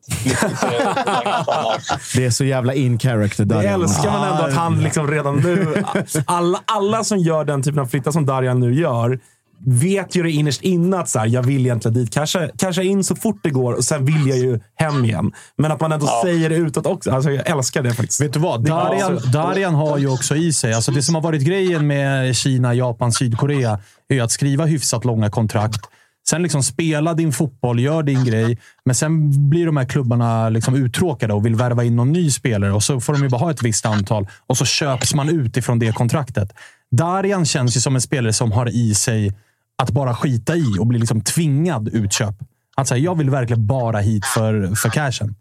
Det är så jävla in character. Det Darian. älskar man ändå att han liksom redan nu... Alla, alla som gör den typen av flyttar som Darjan nu gör vet ju det innerst inne att så här, jag vill egentligen dit. Kanske, kanske in så fort det går och sen vill jag ju hem igen. Men att man ändå säger det utåt också. Alltså, jag älskar det faktiskt. Vet du vad? Darian, Darian har ju också i sig... Alltså det som har varit grejen med Kina, Japan, Sydkorea är ju att skriva hyfsat långa kontrakt. Sen liksom spela din fotboll, gör din grej. Men sen blir de här klubbarna liksom uttråkade och vill värva in någon ny spelare. Och så får de ju bara ha ett visst antal. Och så köps man ut ifrån det kontraktet. Darian känns ju som en spelare som har i sig att bara skita i och bli liksom tvingad utköp. Han säger jag vill verkligen bara hit för, för cashen.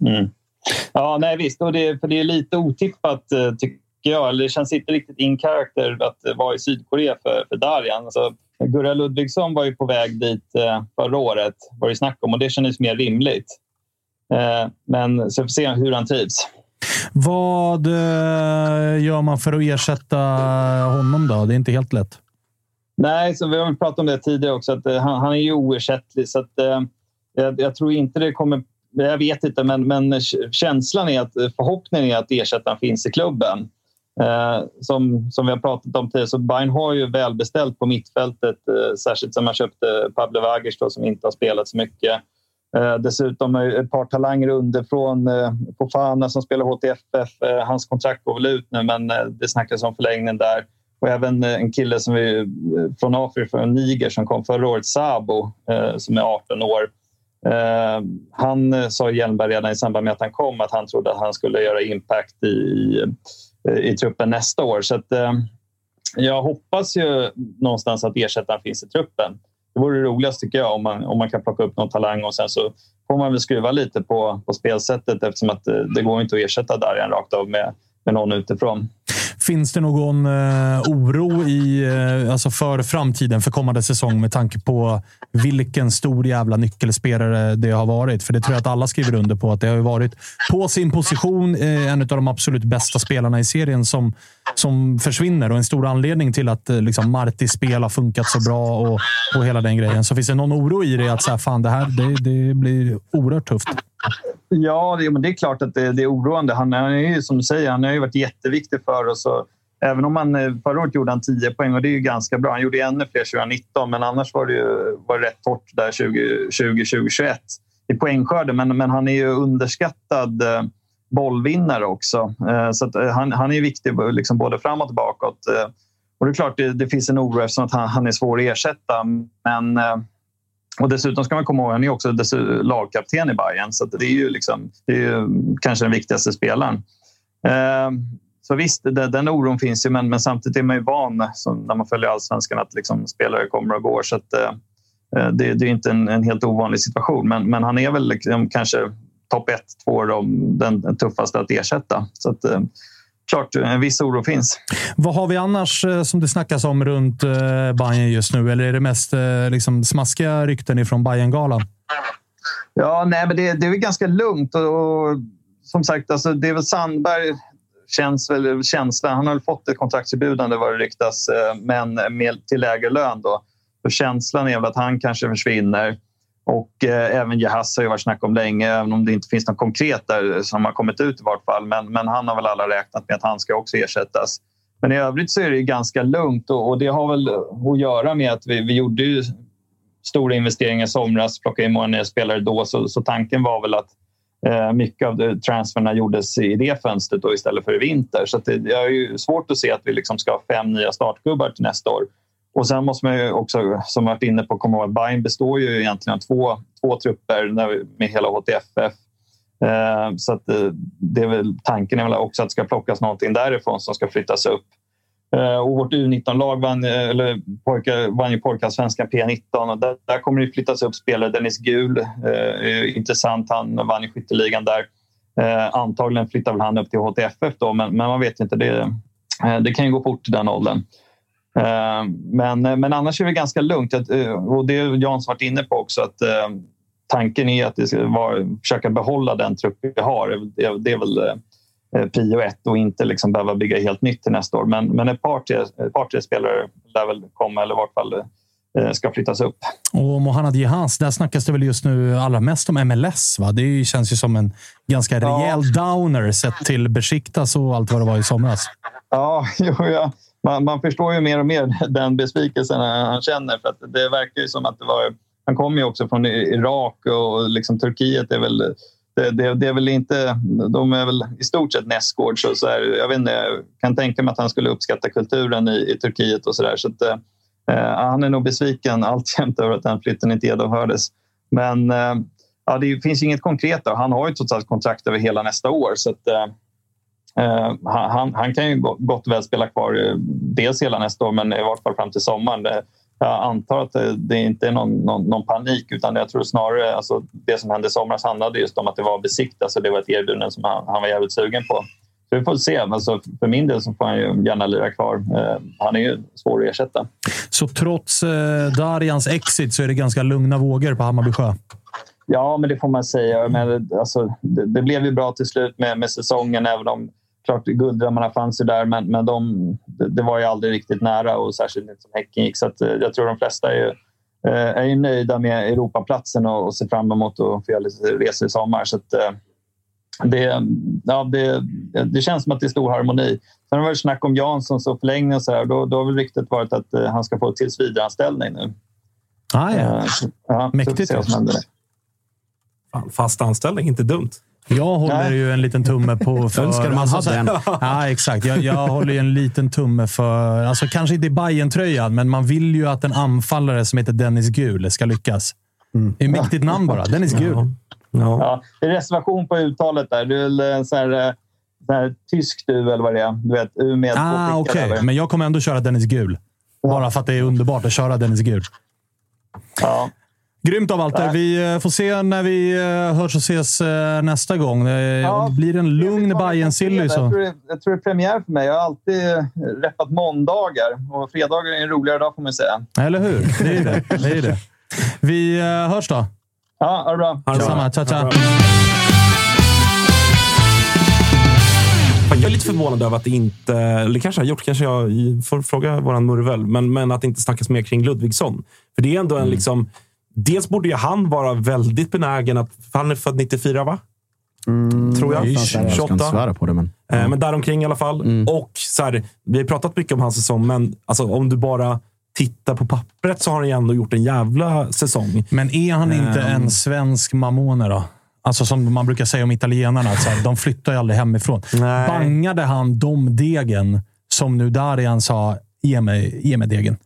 Mm. Ja, nej visst. Och det, för det är lite otippat, eh, tycker jag. Eller det känns inte riktigt in character att vara i Sydkorea för, för Darjan. Alltså, Gurra Ludvigsson var ju på väg dit eh, förra året, var det snack om, och det kändes mer rimligt. Eh, men så vi får se hur han trivs. Vad gör man för att ersätta honom då? Det är inte helt lätt. Nej, så vi har pratat om det tidigare också. Att, han, han är ju oersättlig. Så att, jag, jag, tror inte det kommer jag vet inte, men, men känslan är att förhoppningen är att ersättaren finns i klubben. Eh, som, som vi har pratat om tidigare, så Bayern har ju välbeställt på mittfältet. Eh, särskilt som man köpte Pablo Vagic som inte har spelat så mycket. Eh, dessutom ett par talanger underifrån. Eh, Fofana som spelar HTFF. Eh, hans kontrakt går väl ut nu, men eh, det snackas om förlängning där. Och även eh, en kille som vi, eh, från Afrika, från Niger, som kom förra året, Sabo, eh, som är 18 år Eh, han eh, sa Hjelmberg redan i samband med att han kom att han trodde att han skulle göra impact i, Eh, i, truppen nästa år. Så att, eh, jag hoppas ju någonstans att ersättaren finns i truppen. Det vore det roligast tycker jag om man, om man kan plocka upp någon talang och sen så får man väl skruva lite på, på spelsättet eftersom att det, det går inte att ersätta Darjan rakt av med, med någon utifrån. Finns det någon eh, oro i, eh, alltså för framtiden, för kommande säsong med tanke på vilken stor jävla nyckelspelare det har varit? För det tror jag att alla skriver under på. att Det har varit på sin position eh, en av de absolut bästa spelarna i serien som, som försvinner och en stor anledning till att eh, liksom, Martis spel har funkat så bra och, och hela den grejen. Så finns det någon oro i det att så här, fan, det här det, det blir oerhört tufft? Ja, det, men det är klart att det, det är oroande. Han, han är ju som du säger, han har ju varit jätteviktig för oss. Och även om han eh, förra året gjorde han 10 poäng och det är ju ganska bra. Han gjorde ännu fler 2019, men annars var det ju var det rätt torrt där 2020-2021 i poängskörden. Men, men han är ju underskattad eh, bollvinnare också. Eh, så han, han är viktig liksom både framåt och bakåt. Och det är klart, det, det finns en oro eftersom att han, han är svår att ersätta. Men och dessutom ska man komma ihåg att han är också lagkapten i Bayern så det är ju liksom, det är ju kanske den viktigaste spelaren. Eh, så visst, den oron finns ju, men, men samtidigt är man ju van som när man följer allsvenskan att liksom spelare kommer och går. Så att, eh, eh det, det, är inte en, en, helt ovanlig situation. Men, men han är väl liksom, kanske topp ett, två, den, den tuffaste att ersätta. Så att, eh, klart, en viss oro finns. Vad har vi annars eh, som det snackas om runt eh, Bayern just nu? Eller är det mest eh, liksom, smaskiga rykten ifrån Bayern-galan? Ja, nej, men det, det är väl ganska lugnt. Och, och som sagt, alltså, det är väl Sandberg känns väl känslan. Han har väl fått ett kontraktserbjudande vad det ryktas, men med, till lägre lön. Då. Så känslan är väl att han kanske försvinner. Och eh, även Jeahze har ju varit snack om länge, även om det inte finns något konkret där som har kommit ut i vart fall. Men, men han har väl alla räknat med att han ska också ersättas. Men i övrigt så är det ganska lugnt och, och det har väl att göra med att vi, vi gjorde ju stora investeringar i somras, plockade in många nya spelare då. Så, så tanken var väl att eh, mycket av transferna gjordes i det fönstret då istället för i vinter. Så det, det är ju svårt att se att vi liksom ska ha fem nya startgubbar till nästa år. Och sen måste man ju också, som jag varit inne på, komma ihåg att Bayern består ju egentligen av två, två trupper med hela HTFF. Eh, så att eh, det är väl, tanken är väl också att det ska plockas någonting därifrån som ska flyttas upp. Eh, och vårt U19-lag vann, eller pojka, vann ju pojkallsvenskan P19 och där, där, kommer det flyttas upp spelare. Dennis Gul, eh, intressant, han vann ju skytteligan där. Eh, antagligen flyttar väl han upp till HTFF då, men, men man vet inte. Det, eh, det kan ju gå fort i den åldern. Eh, men, men annars är det ganska lugnt. Eh, och det har Jans varit inne på också. att eh, Tanken är att det ska vara, försöka behålla den trupp vi har. Det, är väl prio ett och inte liksom behöva bygga helt nytt till nästa år. Men, men ett, par tre, ett par tre spelare lär väl komma, eller i vart fall ska flyttas upp. Och Mohanad Jehans, där snackas det väl just nu allra mest om MLS. Va? Det känns ju som en ganska rejäl ja. downer sett till Besiktas och allt vad det var i somras. Ja, jo, ja man, man, förstår ju mer och mer den besvikelsen han känner. För att det verkar ju som att det var... Han kommer ju också från Irak och liksom Turkiet är väl... Det, det, det, är väl inte... De är väl i stort sett nästgårds. Så, så här, jag, vet inte, jag kan tänka mig att han skulle uppskatta kulturen i, i Turkiet och så där. Så att, eh, eh han är nog besviken alltjämt över att den flytten inte genomfördes. Men eh, ja, det finns inget konkret. Då. Han har ju trots allt kontrakt över hela nästa år. Så att, eh, han, han, kan ju gott och väl spela kvar uh, dels hela nästa år men i vart fall fram till sommaren. Jag antar att det, det inte är någon, någon, någon, panik utan jag tror snarare alltså det som hände i somras handlade just om att det var besikt. Alltså det var ett erbjudande som han, han var jävligt sugen på. Så vi får se. Alltså för min del så får han ju gärna lira kvar. Eh, han är ju svår att ersätta. Så trots eh, Darjans exit så är det ganska lugna vågor på Hammarby Sjö? Ja, men det får man säga. Men, alltså, det, det blev ju bra till slut med, med säsongen, även om klart gulddrömmarna fanns ju där, men, men de, det var ju aldrig riktigt nära och särskilt inte som Häcken gick. Så att, eh, jag tror de flesta är, ju, eh, är ju nöjda med Europaplatsen och, och ser fram emot att få göra lite resor i sommar. Så att, eh, det, ja, det, det känns som att det är stor harmoni. Sen har det varit snack om Janssons och förlängning och så här. Då, då har väl ryktet varit att han ska få tillsvidareanställning nu. Ah, ja. ja Mäktigt. Fast anställning, inte dumt. Jag håller Nej. ju en liten tumme på... För, Önskar man alltså, hade en. Ja, exakt. Jag, jag håller ju en liten tumme för... Alltså, kanske inte i bayern tröjan men man vill ju att en anfallare som heter Dennis Gul ska lyckas. Mm. Det är ett mäktigt namn bara. Dennis Gul. Ja. Ja. Ja, det är reservation på uttalet där. Du är väl eh, så här, eh, så här, tysk du, eller vad det är. Du vet, U med ah, Okej, okay. men jag kommer ändå köra Dennis Gul. Bara för att det är underbart att köra Dennis Gul. Ja. Grymt av Walter. Vi eh, får se när vi eh, hörs och ses eh, nästa gång. Det ja, blir en lugn bayern silly jag, tror det, jag tror det är premiär för mig. Jag har alltid reppat måndagar och fredagar är en roligare dag får man säga. Eller hur? Det är det. det, är det. Vi hörs då. Ja, ha det bra. Ha Detsamma. Ciao, ciao. Jag är lite förvånad över att det inte, eller kanske har gjort, kanske jag får fråga våran Murvel, men, men att det inte snackas mer kring Ludvigsson. För det är ändå en mm. liksom Dels borde ju han vara väldigt benägen att... Han är född 94, va? Mm, tror jag. jag 28. Jag ska svära på det, men... Eh, men däromkring i alla fall. Mm. Och så här, Vi har pratat mycket om hans säsong, men alltså, om du bara tittar på pappret så har han ju ändå gjort en jävla säsong. Men är han inte en svensk Mamone då? Alltså som man brukar säga om italienarna, att så här, de flyttar ju aldrig hemifrån. Nej. Bangade han de degen som nu Darian sa, ge mig, ge mig degen.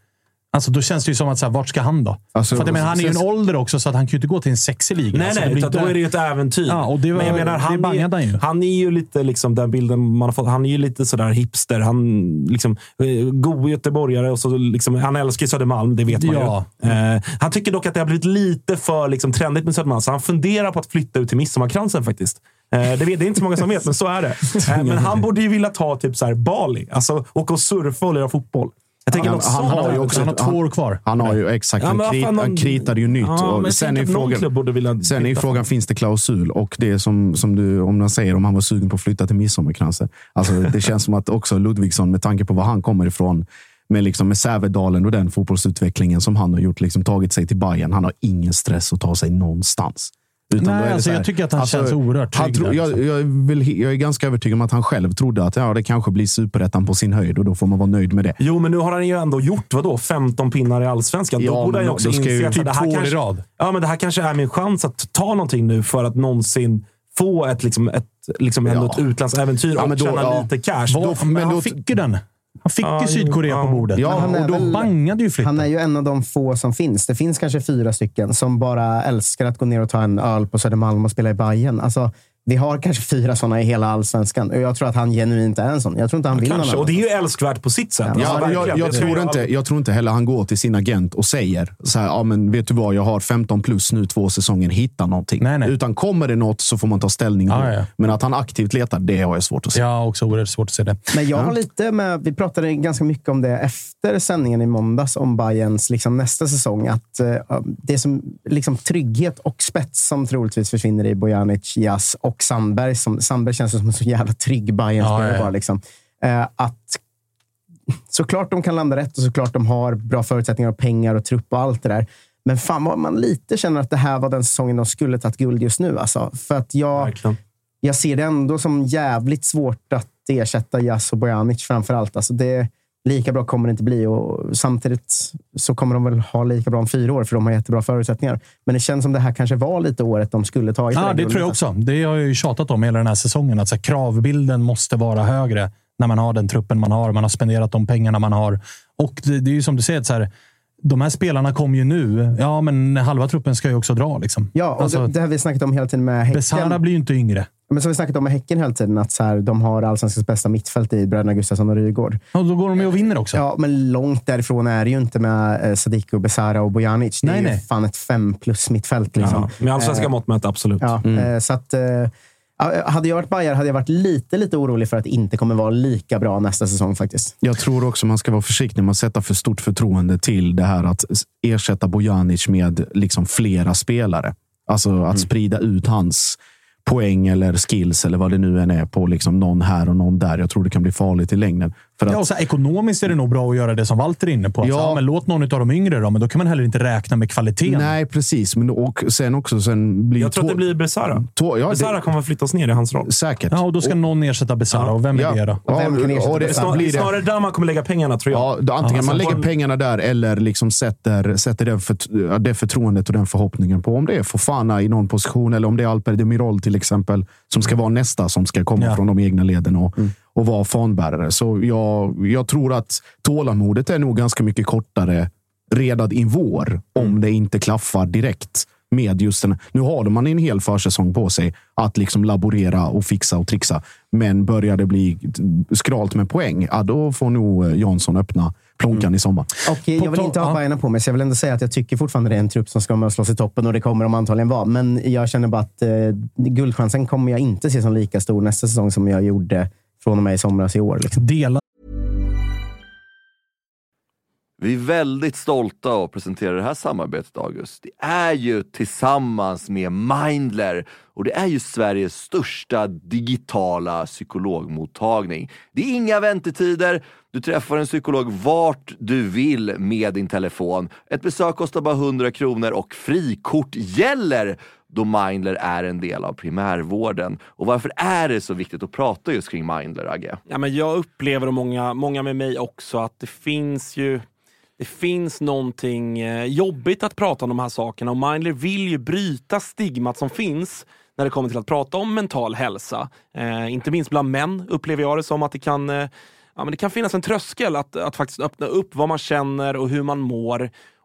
Alltså, då känns det ju som att, så här, vart ska han då? Alltså, För att, menar, han är ju en ålder också, så att han kan ju inte gå till en sexig liga. Nej, alltså, nej, utan inte... då är det ju ett äventyr. Ja, och det var, men jag menar, han, är, han, ju. han är ju lite liksom den bilden man har fått. Han är ju lite sådär hipster. Han liksom eh, god göteborgare och så liksom, han älskar Södermalm, det vet man ja. ju. Uh, han tycker dock att det har blivit lite för liksom, trendigt med Södermalm, så han funderar på att flytta ut till Midsommarkransen faktiskt. Uh, det, är inte så många som vet, men så är det. Uh, men han borde ju vilja ta typ så här Bali. Alltså åka och surfa och lira fotboll. Jag tänker han, han, har ju också, han har två år kvar. Han har ju exakt. Ja, han, krit, han kritade ju nytt. Ja, och sen är frågan, sen är frågan, finns det klausul? Och det som, som du, om man säger om han var sugen på att flytta till Midsommarkransen. Alltså, det känns som att också Ludvigsson, med tanke på var han kommer ifrån, med, liksom, med Sävedalen och den fotbollsutvecklingen som han har gjort, liksom, tagit sig till Bayern. Han har ingen stress att ta sig någonstans. Utan Nej, alltså, här, jag tycker att han alltså, känns oerhört trygg. Tro, jag, jag, vill, jag, är ganska övertygad om att han själv trodde att ja, det kanske blir superettan på sin höjd och då får man vara nöjd med det. Jo, men nu har han ju ändå gjort vadå, 15 pinnar i allsvenskan. Ja, då borde han ju också inse att typ det här två kanske, i rad. Ja, men det här kanske är min chans att ta någonting nu för att någonsin få ett, liksom, ett, liksom, ja. ett utlandsäventyr ja, och då, tjäna ja. lite cash. Var, då, men, men han då, fick ju den. Han fick ju Sydkorea ja, på bordet. Ja, och då väl, bangade ju flytten. Han är ju en av de få som finns. Det finns kanske fyra stycken som bara älskar att gå ner och ta en öl på Södermalm och spela i Bayern. Alltså, vi har kanske fyra sådana i hela allsvenskan. Och jag tror att han genuint är en sån. Jag tror inte han vill kanske, någon Och det är ju älskvärt på sitt sätt. Ja, ja, jag, jag, jag tror inte, jag tror inte heller han går till sin agent och säger så här, ja, men vet du vad, jag har 15 plus nu två säsonger, hitta någonting. Nej, nej. Utan kommer det något så får man ta ställning. Ja, ja. Men att han aktivt letar, det har jag svårt att se. Jag har också oerhört svårt att se det. Men jag har lite med, vi pratade ganska mycket om det efter sändningen i måndags, om Bayerns liksom nästa säsong. Att uh, det är som liksom, trygghet och spets som troligtvis försvinner i Bojanic, Jas och Sandberg som Sandberg känns som en så jävla trygg Bayern-spelare. Ja, ja. liksom. eh, att såklart de kan landa rätt och såklart de har bra förutsättningar och pengar och trupp och allt det där. Men fan vad man lite känner att det här var den säsongen de skulle tagit guld just nu. Alltså. För att jag, jag ser det ändå som jävligt svårt att ersätta Jas och Bojanic framför allt. Alltså det, lika bra kommer det inte bli och samtidigt så kommer de väl ha lika bra om fyra år för de har jättebra förutsättningar. Men det känns som det här kanske var lite året de skulle ta. Ja, det, det tror jag också. Det har jag ju tjatat om hela den här säsongen. Att så här, kravbilden måste vara högre när man har den truppen man har. Man har spenderat de pengarna man har. Och det, det är ju som du säger, så här, de här spelarna kommer ju nu. Ja, men halva truppen ska ju också dra. Liksom. Ja, och alltså, det, det har vi snackat om hela tiden med Häcken. Besara blir ju inte yngre. Men som vi snackat om med Häcken hela tiden, att så här, de har allsvenskans bästa mittfält i bröderna Gustafsson och Rygård. Och då går de ju och vinner också. Ja, men långt därifrån är det ju inte med eh, Sadiku, Besara och Bojanic. Det är Nej, ju nej. fan ett fem plus mittfält. Liksom. Ja, med allsvenska mått mätt, absolut. Ja, eh, så att, eh, ja, hade jag varit Bayern hade jag varit lite, lite orolig för att det inte kommer vara lika bra nästa säsong faktiskt. Jag tror också man ska vara försiktig med att sätta för stort förtroende till det här att ersätta Bojanic med liksom flera spelare. Alltså att sprida ut hans poäng eller skills eller vad det nu än är på liksom någon här och någon där. Jag tror det kan bli farligt i längden. För att, Ja, och så här, ekonomiskt är det nog bra att göra det som Walter är inne på. Att, Ja. ja. men låt någon av de yngre då, men då kan man heller inte räkna med kvaliteten. nej, precis. Men och sen också sen blir Jag tror att det blir Besara. ja, Besara det, kommer att flyttas ner i hans roll. säkert. Ja, och då ska någon ersätta Besara. Och vem är Ja. det då? Ja, Vem kan ersätta och det, snar, blir det snarare där man kommer lägga pengarna, tror jag. Ja, då antingen Alltså, man lägger var- pengarna där eller liksom sätter, sätter det, för, det förtroendet och den förhoppningen på om det är Fofana i någon position eller om det är Alper Demirol till exempel som ska vara nästa som ska komma Ja. från de egna leden och, och vara fanbärare. Så jag, jag tror att tålamodet är nog ganska mycket kortare redan i vår om det inte klaffar direkt med just den. Nu har man en hel försäsong på sig att liksom laborera och fixa och trixa. Men börjar det bli skralt med poäng, ja, då får nog eh, Jansson öppna plånkan i sommar. Och eh, jag vill inte ha ja. Bajarna på mig, så jag vill ändå säga att jag tycker fortfarande det är en trupp som ska med och slåss i toppen och det kommer de antagligen vara. Men jag känner bara att eh, guldchansen kommer jag inte se som lika stor nästa säsong som jag gjorde från och med i somras i år. Liksom. Dela Vi är väldigt stolta att presentera det här samarbetet, August. Det är ju tillsammans med Mindler och det är ju Sveriges största digitala psykologmottagning. Det är inga väntetider. Du träffar en psykolog vart du vill med din telefon. Ett besök kostar bara 100 kronor och frikort gäller då Mindler är en del av primärvården. Och varför är det så viktigt att prata just kring Mindler, Agge? Ja, men jag upplever, och många, många med mig också, att det finns ju det finns någonting eh, jobbigt att prata om de här sakerna och Mindler vill ju bryta stigmat som finns när det kommer till att prata om mental hälsa. Eh, inte minst bland män upplever jag det som att det kan, eh, ja, men det kan finnas en tröskel att, att faktiskt öppna upp vad man känner och hur man mår.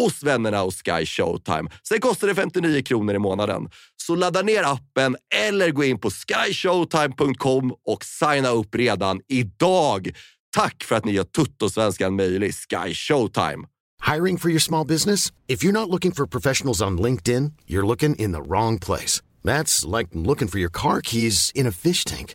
hos vännerna hos Sky Showtime. Sen kostar det 59 kronor i månaden. Så ladda ner appen eller gå in på skyshowtime.com och signa upp redan idag. Tack för att ni gör Tuttosvenskan möjlig, Sky Showtime. Hiring for your small business? If you're not looking for professionals on LinkedIn, you're looking in the wrong place. That's like looking for your car keys in a fish tank.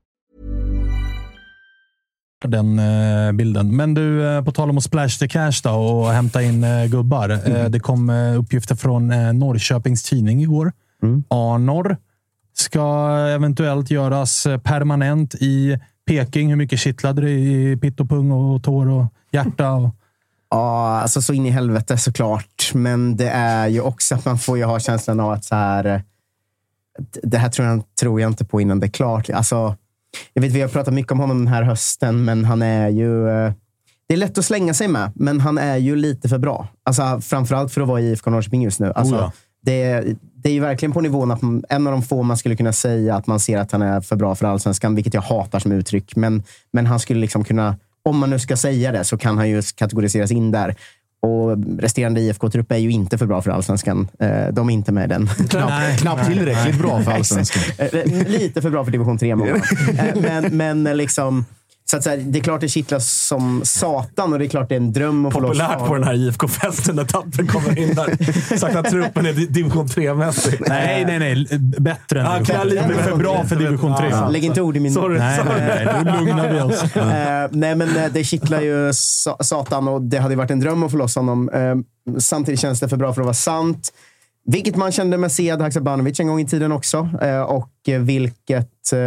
Den eh, bilden. Men du, eh, på tal om att splash the cash då och hämta in eh, gubbar. Eh, det kom uppgifter från Norrköpings Tidning igår. Arnor ska eventuellt göras permanent i Peking. Hur mycket kittlade det i pitt och pung och tår och hjärta? Och... Ja, alltså så in i helvete såklart. Men det är ju också att man får ju ha känslan av att så här. Det här tror jag, tror jag inte på innan det är klart. Alltså, jag vet, vi har pratat mycket om honom den här hösten, men han är ju... eh, Det är lätt att slänga sig med, men han är ju lite för bra. Alltså, framförallt för att vara i IFK Norrköping just nu. Alltså, Oh ja. det, är- det är ju verkligen på nivån att man, en av de få man skulle kunna säga att man ser att han är för bra för allsvenskan, vilket jag hatar som uttryck. Men, men han skulle liksom kunna, om man nu ska säga det, så kan han ju kategoriseras in där. Och resterande IFK-trupp är ju inte för bra för allsvenskan. Eh, De är inte med i den. Knappt, knappt tillräckligt bra för allsvenskan. Eh, Lite för bra för division 3 många. Eh, Men, men liksom... Så att så här, det är klart det kittlas som satan och det är klart det är en dröm att få loss Populärt på den här IFK-festen när Tapper kommer in där. Sagt att truppen är di- division 3-mässig. Nej, nej, nej. Bättre än Ja, division kaliber tre. för För bra för division 3. Ja. Lägg inte ord i min Sorry. Nej, nej, nej. Nu lugnar vi oss. Eh, nej, men eh, det kittlar ju sa- satan och det hade varit en dröm att få loss honom. Eh, samtidigt känns det för bra för att vara sant. Vilket man kände med Sead Haksabanovic en gång i tiden också. Eh, och vilket... Eh,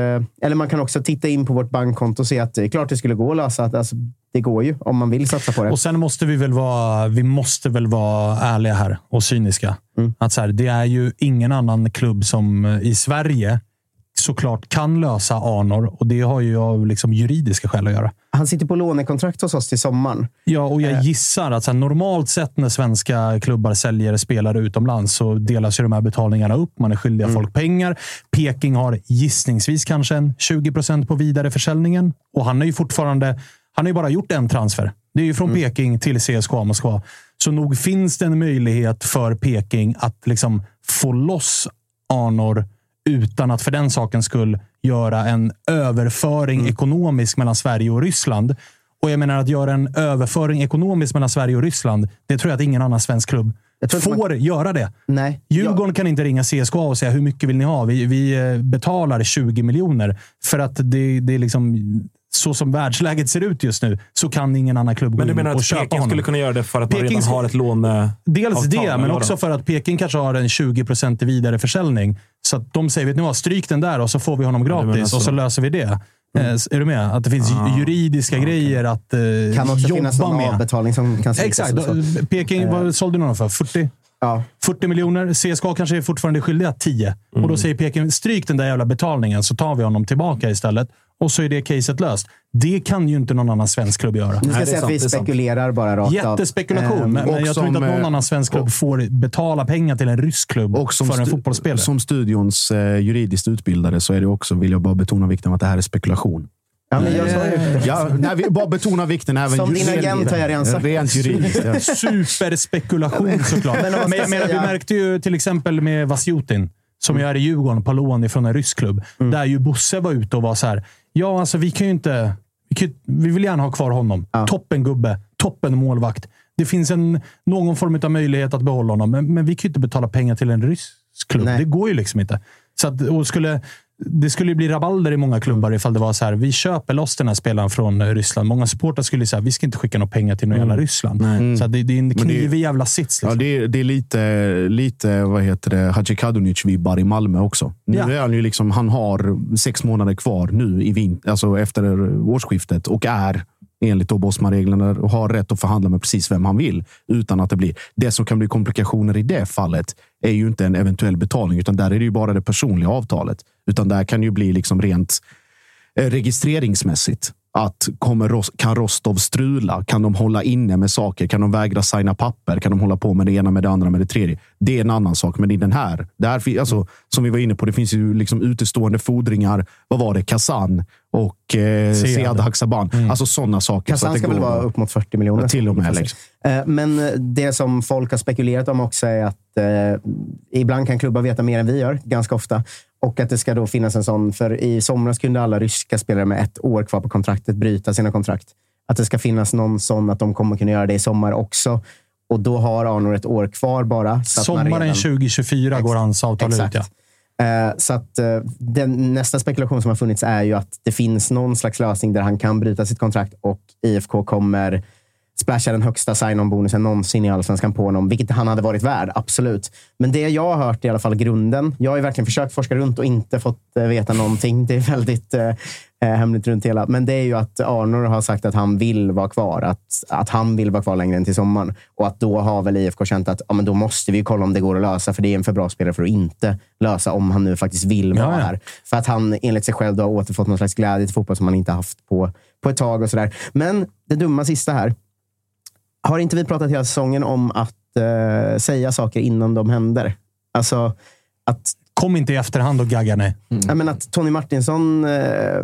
eller man kan också titta in på vårt bankkonto och se att det är klart det skulle gå att lösa. Att, alltså, det går ju om man vill satsa på det. Och sen måste vi väl vara, vi måste väl vara ärliga här och cyniska. Mm. Att så här, det är ju ingen annan klubb som eh, i Sverige såklart kan lösa Arnor och det har ju av liksom juridiska skäl att göra. Han sitter på lånekontrakt hos oss till sommaren. Ja, och jag Eh. gissar att så här, normalt sett när svenska klubbar säljer spelare utomlands så delas ju de här betalningarna upp. Man är skyldiga Mm. folk pengar. Peking har gissningsvis kanske en 20 procent på vidareförsäljningen och han är ju fortfarande. Han har ju bara gjort en transfer. Det är ju från Peking till CSKA Moskva. Så nog finns det en möjlighet för Peking att liksom få loss Arnor utan att för den saken skull göra en överföring ekonomiskt mellan Sverige och Ryssland. Och jag menar att göra en överföring ekonomiskt mellan Sverige och Ryssland, det tror jag att ingen annan svensk klubb Jag får göra det. Nej. Djurgården kan inte ringa CSKA och säga hur mycket vill ni ha? Vi, vi eh, betalar 20 miljoner. För att det, det är liksom så som världsläget ser ut just nu så kan ingen annan klubb Men gå du in menar och att köpa Peking honom. skulle kunna göra det för att man Peking redan ska- har ett låne... Dels avtal, det, men också för att Peking kanske har en 20 procent i vidareförsäljning. Så att de säger, vet ni vad, stryk den där och så får vi honom men gratis alltså- och så löser vi det. Eh, Är du med? Att det finns juridiska grejer att eh, kan också jobba finnas någon med. avbetalning som kan Exakt. så. Peking, vad sålde du honom för? 40? Ja. 40 miljoner. CSKA kanske är fortfarande skyldiga 10. Och Mm. då säger Peking, stryk den där jävla betalningen så tar vi honom tillbaka istället. Och så är det caset löst. Det kan ju inte någon annan svensk klubb göra. Nu ska Nej, jag säga att vi spekulerar bara rakt av. Jättespekulation, Ehm, men, och jag tror inte att någon eh, annan svensk klubb får betala pengar till en rysk klubb Och för en fotbollsspelare. som studions eh, juridiskt utbildare så är det också, vill jag bara betona vikten av att det här är spekulation. Ja, men jag sa ju Ja, nej, vi bara betona vikten även Som din agent har jag redan sagt. Rent juridiskt. Ja. Superspekulation såklart. Men Men, jag menar, vi märkte ju till exempel med Vasjutin, som ju är i Djurgården på lån ifrån en rysk klubb. Mm. Där ju Bosse var ute och var så här. Ja, alltså vi kan ju inte... Vi, kan, ju- vi vill gärna ha kvar honom. Toppen gubbe. Toppen målvakt. Det finns en, någon form av möjlighet att behålla honom, men, men vi kan ju inte betala pengar till en rysk klubb. Nej. Det går ju liksom inte. Så att, och skulle, det skulle ju bli rabalder i många klubbar ifall det var så här. Vi köper loss den här spelaren från eh, Ryssland. Många supportrar skulle säga vi ska inte skicka några pengar till någon jävla Ryssland. Så att det, det är en knivig jävla sits. Ja, Liksom. det, är, det är lite, lite vad heter det, Hadzikadunic-vibbar i Malmö också. Nu Ja. är han, ju liksom, han har sex månader kvar nu i vint, alltså efter årsskiftet och är enligt Bosman-reglerna har rätt att förhandla med precis vem han vill utan att det blir. Det som kan bli komplikationer i det fallet är ju inte en eventuell betalning, utan där är det ju bara det personliga avtalet. Utan där kan det ju bli liksom rent eh, registreringsmässigt. Att kommer, kan Rostov strula? Kan de hålla inne med saker? Kan de vägra signa papper? Kan de hålla på med det ena, med det andra, med det tredje? Det är en annan sak. Men i den här, där, fi- alltså, som vi var inne på, det finns ju liksom utestående fordringar. Vad var det? Kazan och eh, Sead. Haksaban. Alltså sådana saker. så att Kassan det ska väl vara upp mot 40 miljoner. Ja, till och med, liksom. Eh, Men det som folk har spekulerat om också är att eh, ibland kan klubbar veta mer än vi gör, ganska ofta. Och att det ska då finnas en sån, för i somras kunde alla ryska spelare med ett år kvar på kontraktet bryta sina kontrakt. Att det ska finnas någon sån att de kommer kunna göra det i sommar också. Och då har Arnor ett år kvar bara. Sommaren redan- 2024 går hans avtal ut. Exakt. Ja. Eh, Så att eh, den, nästa spekulation som har funnits är ju att det finns någon slags lösning där han kan bryta sitt kontrakt och IFK kommer splasha den högsta sign-on-bonusen någonsin i Allsvenskan på honom, vilket han hade varit värd, absolut. Men det jag har hört i alla fall grunden. Jag har ju verkligen försökt forska runt och inte fått eh, veta någonting. Det är väldigt eh, eh, hemligt runt hela. Men det är ju att Arnor har sagt att han vill vara kvar. Att, att han vill vara kvar längre än till sommaren. Och att då har väl IFK känt att ja, men då måste vi kolla om det går att lösa, för det är en för bra spelare för att inte lösa om han nu faktiskt vill vara Ja, ja. här. För att han enligt sig själv då har återfått någon slags glädje till fotboll som han inte haft på, på ett tag. och sådär. Men det dumma sista här. Har inte vi pratat hela säsongen om att eh, säga saker innan de händer? Alltså att Kom inte i efterhand och gagga nej. Ja, men att Tony Martinsson... Eh,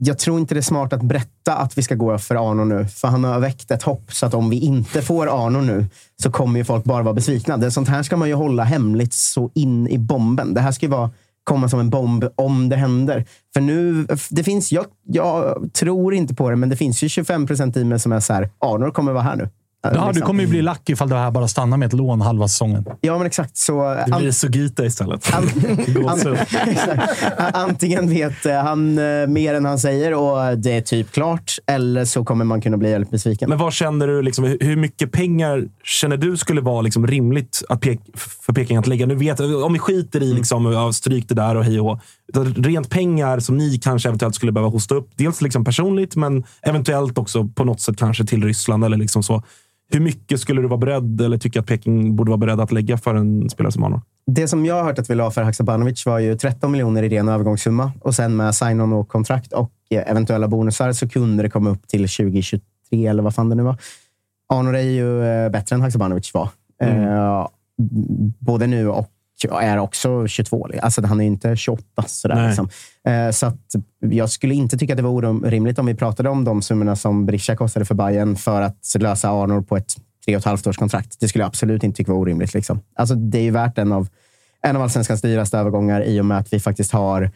jag tror inte det är smart att berätta att vi ska gå för Arno nu. För han har väckt ett hopp. Så att om vi inte får Arno nu så kommer ju folk bara vara besvikna. Det, sånt här ska man ju hålla hemligt så in i bomben. Det här ska ju vara, komma som en bomb om det händer. För nu, det finns, jag, jag tror inte på det, men det finns ju 25 procent i mig som är så här, Arno kommer vara här nu. Ja, du Liksom. kommer ju bli lack ifall det här bara stannar med ett lån halva säsongen. Ja, men exakt. Så, Det blir Sugita istället. Gåshud. Exakt. Antingen vet eh, han eh, mer än han säger och det är typ klart, eller så kommer man kunna bli väldigt besviken. Men vad känner du? Liksom, hur- mycket pengar känner du skulle vara liksom, rimligt att pek, för Peking att lägga? Nu vet, om vi skiter i liksom, ja, stryk det där och hej och hå. Rent pengar som ni kanske eventuellt skulle behöva hosta upp. Dels liksom personligt, men eventuellt också på något sätt kanske till Ryssland. eller liksom så. Hur mycket skulle du vara beredd, eller tycka att Peking borde vara beredd att lägga för en spelare som Arnor? Det som jag har hört att vi la för Haksabanovic var ju 13 miljoner i ren övergångssumma och sen med sign-on och kontrakt och eh, eventuella bonusar så kunde det komma upp till 2023 eller vad fan det nu var. Arnor är ju eh, bättre än Haksabanovic var. Eh, både nu och är också 22. Alltså han är inte 28. Sådär, liksom. eh, så att jag skulle inte tycka att det var orimligt om vi pratade om de summorna som Berisha kostade för Bayern för att lösa Arnor på ett tre och ett halvt års kontrakt. Det skulle jag absolut inte tycka var orimligt. Liksom. Alltså, det är ju värt en av, en av allsvenskans dyraste övergångar i och med att vi faktiskt har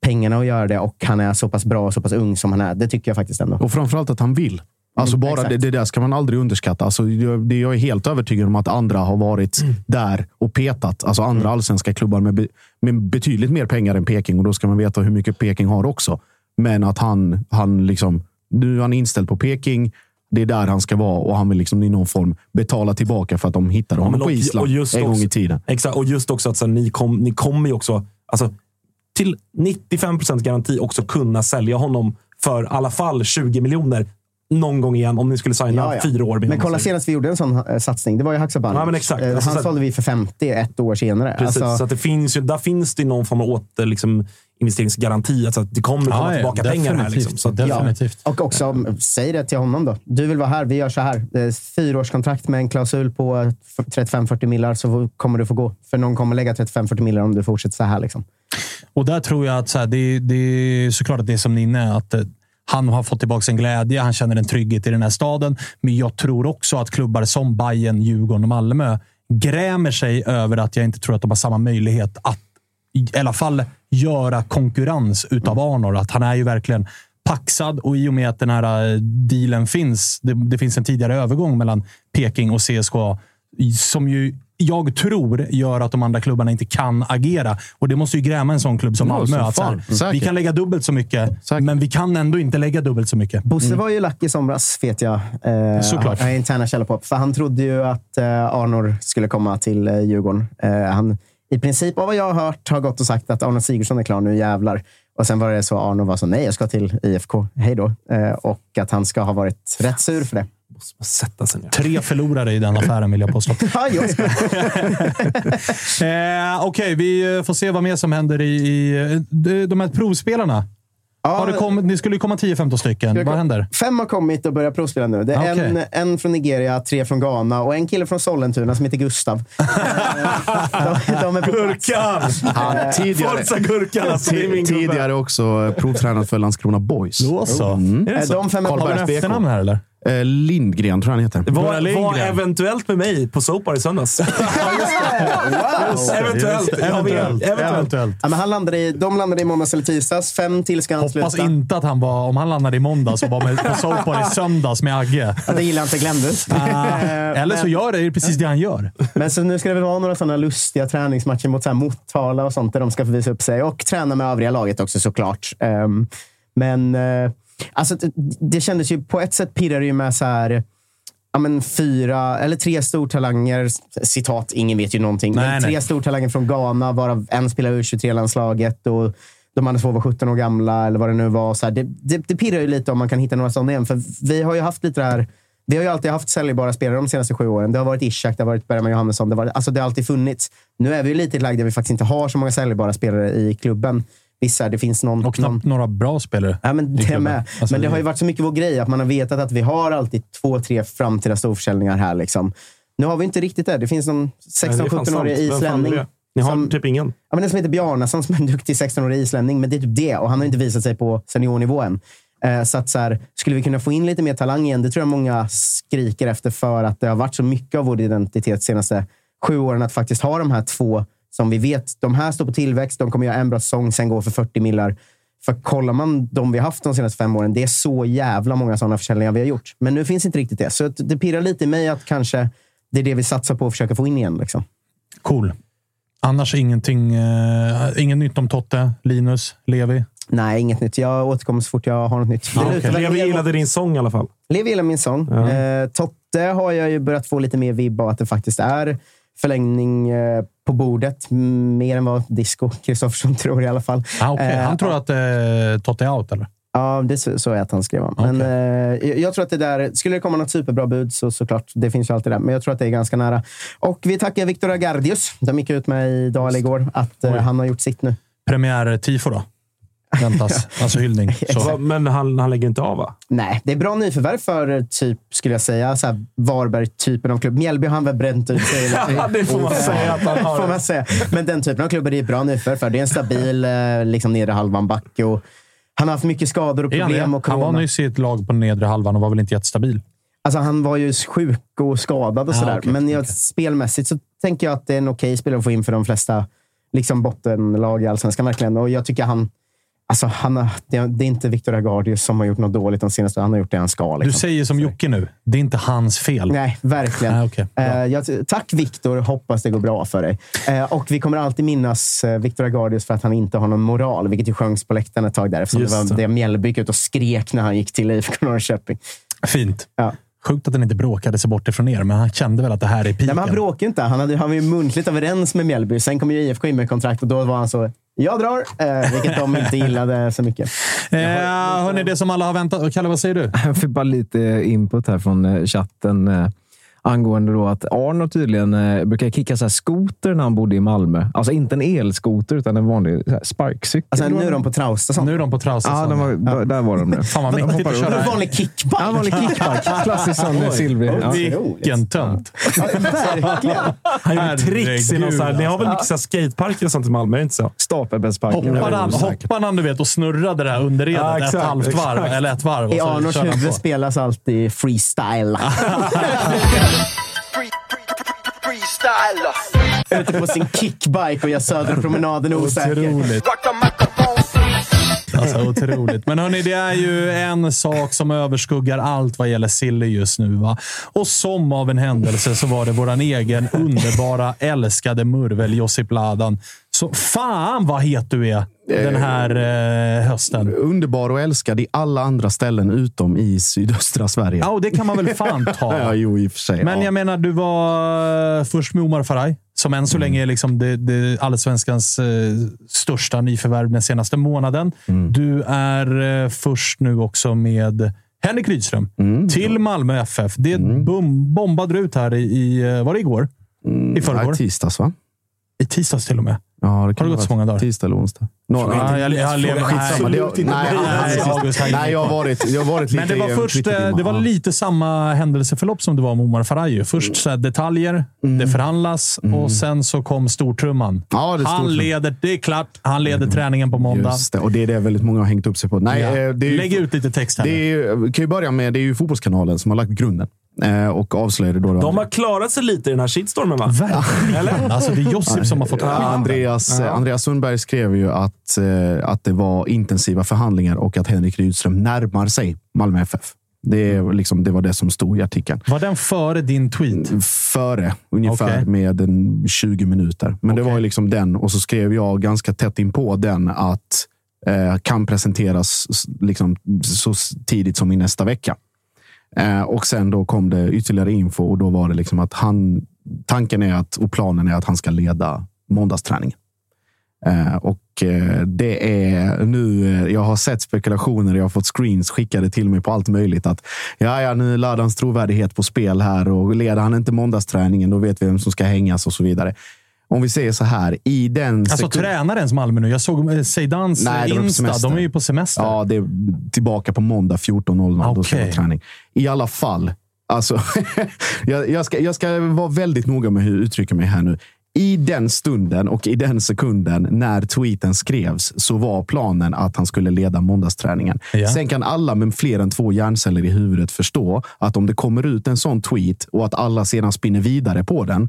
pengarna att göra det och han är så pass bra och så pass ung som han är. Det tycker jag faktiskt ändå. Och framförallt att han vill. Alltså Mm, bara exakt. det, det där ska man aldrig underskatta. Alltså, det, jag är helt övertygad om att andra har varit Mm. där och petat. Alltså andra allsvenska klubbar med, med betydligt mer pengar än Peking. Och då ska man veta hur mycket Peking har också. Men att han, han liksom, nu är han inställd på Peking. Det är där han ska vara och han vill liksom i någon form betala tillbaka för att de hittade honom på och- Island och just en gång också- i tiden. Exakt, och just också att så ni, kom, ni kommer ju också alltså, till 95 procent garanti också kunna sälja honom för i alla fall 20 miljoner någon gång igen om ni skulle signa Ja, ja. fyra år Men kolla senast vi gjorde en sån eh, satsning. Det var ju Haksabanovic. Ja. Eh, Alltså, han så- sålde vi för 50 ett år senare. Precis, Alltså, så att det finns ju, där finns det någon form av åter, liksom, investeringsgaranti. Alltså att det kommer komma Ja, ja, tillbaka pengar här. definitivt. Liksom. Så Definitivt. Och också, säg det till honom då. Du vill vara här, vi gör så här. Fyraårskontrakt med en klausul på f- 35-40 millar så kommer du få gå. För någon kommer lägga 35-40 millar om du fortsätter så här. Liksom. Och där tror jag att så här, det, det är såklart att det är som ni är inne att eh, han har fått tillbaka en glädje. Han känner en trygghet i den här staden. Men jag tror också att klubbar som Bayern, Djurgården och Malmö grämer sig över att jag inte tror att de har samma möjlighet att i alla fall göra konkurrens utav Arnor. Att han är ju verkligen paxad och i och med att den här eh, dealen finns. Det, det finns en tidigare övergång mellan Peking och CSKA som ju jag tror gör att de andra klubbarna inte kan agera. Och det måste ju gräma en sån klubb som Malmö. Att så här, vi kan lägga dubbelt så mycket, Säkert. men vi kan ändå inte lägga dubbelt så mycket. Bosse var ju lack i somras, vet jag. Eh, Såklart. Jag har interna källor på. För han trodde ju att eh, Arnor skulle komma till eh, Djurgården. Eh, han, I princip av vad jag har hört har gått och sagt att Arnor Sigurdsson är klar nu, jävlar. Och sen var det så Arnor var så, nej, jag ska till IFK. Hej då. Eh, och att han ska ha varit rätt sur för det. Sätta sig ner. Tre förlorare i den affären vill jag påstå. Ja, jag. Eh, Okej, vi eh, får se vad mer som händer i, i eh, de- här provspelarna. Det kommit, ni skulle ju komma 10-15 stycken. Vad händer? Fem har kommit och börjat provspela nu. Det är Okej. en, en från Nigeria, tre från Ghana och en kille från Sollentuna som heter Gustav. de, de är. Gurkan! Han tidigare, Forza Gurkan! Alltså, det är tidigare också provtränat för Landskrona Boys. Då så. Mm. Eh, De fem är på efternamn här eller? Eh, Lindgren tror jag han heter. Var, var eventuellt med mig på Soapbar i söndags. eventuellt. Vet. Eventuellt. Eventuellt. Eventuellt. Ja, men han landade i, de landade i måndags eller tisdags. Fem till ska han Hoppas sluta. inte att han var, om han landade i måndags och var med på Soapbar i söndags med Agge. Ja, det gillar inte glömdes. Eller så gör det, det är precis det han gör. Men så nu ska det väl vara några sådana lustiga träningsmatcher mot så här Motala och sånt där de ska få visa upp sig. Och träna med övriga laget också såklart. Ehm, men eh, alltså, det, det kändes ju på ett sätt pirrar det ju med så här, ja, men fyra eller tre stortalanger. Citat, ingen vet ju någonting. Nej, men tre nej. stortalanger från Ghana, varav en spelar u 23-landslaget. Och de andra två var 17 år gamla, eller vad det nu var. Så här, det, det, det pirrar ju lite om man kan hitta några sådana igen. För vi har ju haft lite det här vi har ju alltid haft säljbara spelare de senaste sju åren. Det har varit Ishak, det har varit Bergman Johannesson. Det, har varit, alltså det har alltid funnits. Nu är vi ju lite i ett läge där vi faktiskt inte har så många säljbara spelare i klubben. Vissa, det finns någon... Och någon knappt några bra spelare. Ja, men det med. Alltså, men det det- har ju varit så mycket vår grej att man har vetat att vi har alltid två, tre framtida storförsäljningar här. Liksom. Nu har vi inte riktigt det. Det finns någon Nej, det är fan 16-17-årig sant. Vem fan är islänning. Ni har som- typ ingen. Ja, men den som heter Bjarnason som är en duktig 16-årig islänning. Men det är typ det. Och han har inte visat sig på seniornivå än. Eh, så att så här, skulle vi kunna få in lite mer talang igen? Det tror jag många skriker efter för att det har varit så mycket av vår identitet de senaste sju åren. Att faktiskt ha de här två som vi vet, de här står på tillväxt, de kommer göra en bra säsong, sen gå för 40 millar. För kollar man de vi har haft de senaste fem åren, det är så jävla många sådana försäljningar vi har gjort. Men nu finns inte riktigt det. Så det pirrar lite i mig att kanske det är det vi satsar på att försöka få in igen. Liksom. Cool. Annars ingenting, uh, ingen nytt om Totte, Linus, Levi? Nej, inget nytt. Jag återkommer så fort jag har något nytt. Ah, väl Levi gillade din sång i alla fall. Levi gillar min sång. Eh, Totte har jag ju börjat få lite mer vibb av att det faktiskt är förlängning eh, på bordet. Mer än vad Disco Kristoffersson tror i alla fall. Ah, okay. Eh, Han tror att uh, Totte är out, eller? Ja, det så- så är att han skrev om. Men, eh, jag- tror att det där, skulle det komma något superbra bud så såklart, det finns ju alltid där. Men jag tror att det är ganska nära. Och vi tackar Viktor Agardius. De gick ut med idag eller igår att eh, han har gjort sitt nu. Premiär-tifo då? Väntas. alltså hyllning. Så. Men han, han lägger inte av, va? Nej, det är bra nyförvärv för typ, skulle jag säga, så här Varberg-typen av klubb. Mjällby har han väl bränt ut sig. Det får man säga att han har. får man säga. Men den typen av klubbar är ett bra nyförvärv för. Det är en stabil eh, liksom, nedre halvan back. Och han har haft mycket skador och han, problem. det? Och han var nyss i ett lag på nedre halvan och var väl inte jättestabil? Alltså, han var ju sjuk och skadad och Ah, sådär. okej, Men jag, spelmässigt så tänker jag att det är en okej spelare att få in för de flesta liksom bottenlag i Allsvenskan. Verkligen. Och jag tycker han... Alltså, han har, det, är, inte Victor Agardius som har gjort något dåligt de senaste. Han har gjort det han ska. Liksom. Du säger som Jocke nu. Det är inte hans fel. Nej, verkligen. Ah, okej. Bra. Eh, jag, tack Viktor, hoppas det går bra för dig. Eh, och vi kommer alltid minnas eh, Viktor Agardius för att han inte har någon moral, vilket ju sjöngs på läktaren ett tag där. Eftersom Just det var det Mjällby ut och skrek när han gick till IFK Norrköping. Fint. Ja. Sjukt att den inte bråkade sig bort ifrån er, men han kände väl att det här är Nej, piken. men han bråkade inte. Han, hade, han var ju muntligt överens med Mjällby. Sen kom ju IFK in med kontrakt och då var han så jag drar, eh, vilket de inte gillade så mycket. Eh, hörni, det som alla har väntat. Kalle, vad säger du? Jag fick bara lite input här från eh, chatten eh, angående då att Arno tydligen eh, brukar kicka så här skoter när han bodde i Malmö. Alltså inte en elskoter, utan en vanlig så här, sparkcykel. Alltså, nu är de på Trausta. sånt. Nu är de på Trausta. Ja, de var, där var de nu. Fan vad mäktigt att En köra. vanlig kickback. Ja, vanlig kickback. Klassisk sån silvrig. Ja. Vilken tönt. Ja, verkligen. Han gjorde tricks i någon så här, Ni har väl mycket skateparker och sånt i Malmö? Är det inte så? Stapelbäddsparken. Hoppade han, hoppade han du vet, och snurrade det här underredet Ja, ett exakt, halvt varv, eller ett varv. I Arnors huvud spelas alltid freestyle. Ute på sin kickbike och gör Södra promenaden osäker. Otroligt. Alltså, otroligt. Men hörni, det är ju en sak som överskuggar allt vad gäller Silly just nu. Va? Och som av en händelse så var det våran egen underbara, älskade murvel Josip Ladan. Så fan vad het du är den här eh, hösten. Underbar och älskad i alla andra ställen utom i sydöstra Sverige. Ja, och det kan man väl fan ta. Ja, jo, i och för sig. Men ja. jag menar, du var eh, först med Omar Faraj, som än så länge är liksom det, det allsvenskans eh, största nyförvärv den senaste månaden. Du är eh, först nu också med Henrik Rydström till Malmö FF. Det bom, bombade ut här i, i, eh, var det igår? I Ja, förrgår? i tisdags, va? I tisdags till och med. Ja, det Har det kan gått vara så många dagar? Tisdag eller onsdag. Nå, Ja, jag, jag lever Skitsamma. Det, nej, med. nej, Nej, nej, jag har varit, jag har varit lite Men det var, först, eh, det var lite samma händelseförlopp som det var med Omar Faraj. Först så här, detaljer, det förhandlas och sen så kom stortrumman. Mm. Ja, det är han leder, det är klart, han leder träningen på måndag. Just det, och det är det väldigt många har hängt upp sig på. Nej, Ja. eh, det är ju, Lägg ut lite text här. Det är, kan ju börja med, det är ju Fotbollskanalen som har lagt grunden eh, och avslöjade då. De har klarat sig lite i den här shitstormen, va? Verkligen. Alltså, det är Josip som har fått Ja. Andreas, Andreas Sundberg skrev ju att, eh, att det var intensiva förhandlingar och att Henrik Rydström närmar sig Malmö FF. Det, liksom, det var det som stod i artikeln. Var den före din tweet? Före, ungefär Okej. med en 20 minuter. Men det Okej. var ju liksom den och så skrev jag ganska tätt in på den att eh, kan presenteras liksom, så tidigt som i nästa vecka. Eh, och sen då kom det ytterligare info och då var det liksom att han, tanken är att, och planen är att han ska leda måndagsträningen. Eh, och eh, det är nu, eh, jag har sett spekulationer, jag har fått screens skickade till mig på allt möjligt. Att ja, ja, nu laddar hans trovärdighet på spel här och leder han inte måndagsträningen, då vet vi vem som ska hängas och så vidare. Om vi säger så här, i den... Alltså sekund- tränarens Malmö nu. Jag såg Seydans Nej, de är på Insta. De är ju på semester. Ja, det är tillbaka på måndag 14.00. Då ska det träning. I alla fall. Alltså, jag, jag, ska, jag ska vara väldigt noga med hur jag uttrycker mig här nu. I den stunden och i den sekunden när tweeten skrevs så var planen att han skulle leda måndagsträningen. Ja. Sen kan alla med fler än två hjärnceller i huvudet förstå att om det kommer ut en sån tweet och att alla sedan spinner vidare på den,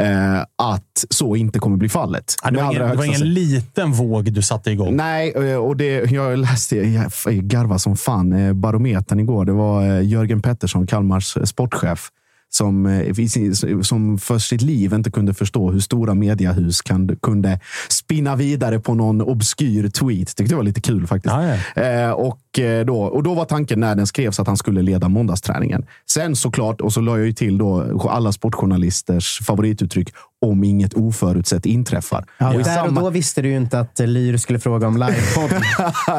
eh, att så inte kommer bli fallet. Ja, det, var ingen, det var ingen liten våg du satte igång. Nej, eh, och det, jag läste, jag garva som fan, eh, Barometern igår. Det var eh, Jörgen Pettersson, Kalmars sportchef, som, eh, som för sitt liv inte kunde förstå hur stora mediehus kan, kunde spinna vidare på någon obskyr tweet. Tyckte det var lite kul faktiskt. Ja, Eh, och, då, och då var tanken när den skrevs att han skulle leda måndagsträningen. Sen såklart, och så la jag ju till då alla sportjournalisters favorituttryck om inget oförutsett inträffar. Ja, Och där och samma- då visste du ju inte att eh, Lyr skulle fråga om livepodd.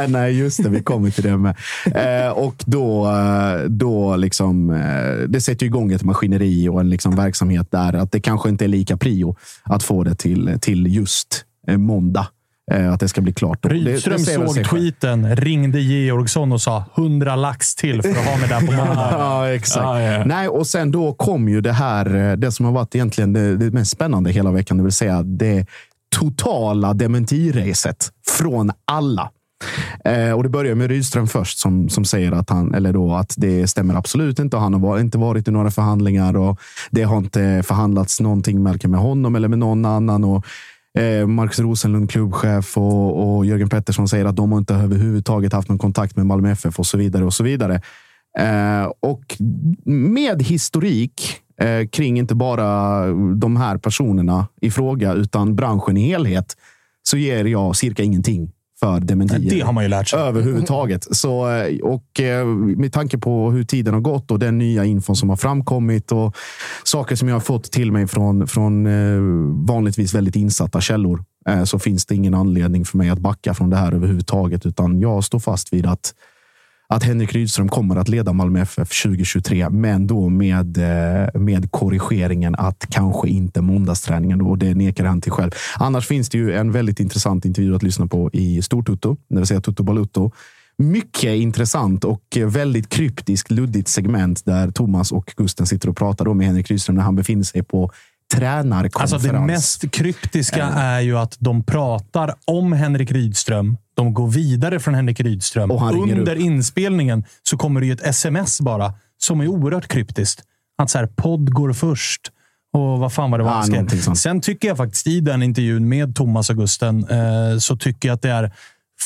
Nej, just det. Vi kommer till det med. Eh, och då, eh, då liksom, eh, det sätter igång ett maskineri och en liksom verksamhet där att det kanske inte är lika prio att få det till, till just eh, måndag. Eh, att det ska bli klart. då. Det- det Rydström säger väl såg sig själv. tweeten, ringde Georgsson och sa 100 lax till för att ha mig där på måndag. Ja, exakt. Ja, ja. Nej, och sen då kom ju det här, eh, det som har varit egentligen det, det mest spännande hela veckan, det vill säga det totala dementiracet från alla. Eh, och det börjar med Rydström först som, som säger att, han, eller då, att det stämmer absolut inte. Han har inte varit i några förhandlingar och det har inte förhandlats någonting varken med honom eller med någon annan. Och, eh, Marcus Rosenlund, klubbchef och, och Jörgen Pettersson säger att de har inte överhuvudtaget haft någon kontakt med Malmö FF och så vidare. och så vidare. Eh, och med historik eh, kring inte bara de här personerna i fråga, utan branschen i helhet, så ger jag cirka ingenting för dementier. Det har man ju lärt sig. Överhuvudtaget. Så, eh, och eh, med tanke på hur tiden har gått och den nya infon som har framkommit och saker som jag har fått till mig från, från eh, vanligtvis väldigt insatta källor så finns det ingen anledning för mig att backa från det här överhuvudtaget. Utan jag står fast vid att att Henrik Rydström kommer att leda Malmö FF 2023, men då med, eh, med korrigeringen att kanske inte måndagsträningen. Och det nekar han till själv. Annars finns det ju en väldigt intressant intervju att lyssna på i Stortutto, det vill säga Tutto Balutto. Mycket intressant och väldigt kryptiskt, luddigt segment där Thomas och Gusten sitter och pratar då med Henrik Rydström när han befinner sig på. Alltså det mest kryptiska är ju att de pratar om Henrik Rydström. De går vidare från Henrik Rydström. Under inspelningen så kommer det ju ett sms bara som är oerhört kryptiskt. Att så här, podd går först. Och vad fan var det var Ja, han skrev. Sen tycker jag faktiskt i den intervjun med Thomas Augusten eh, så tycker jag att det är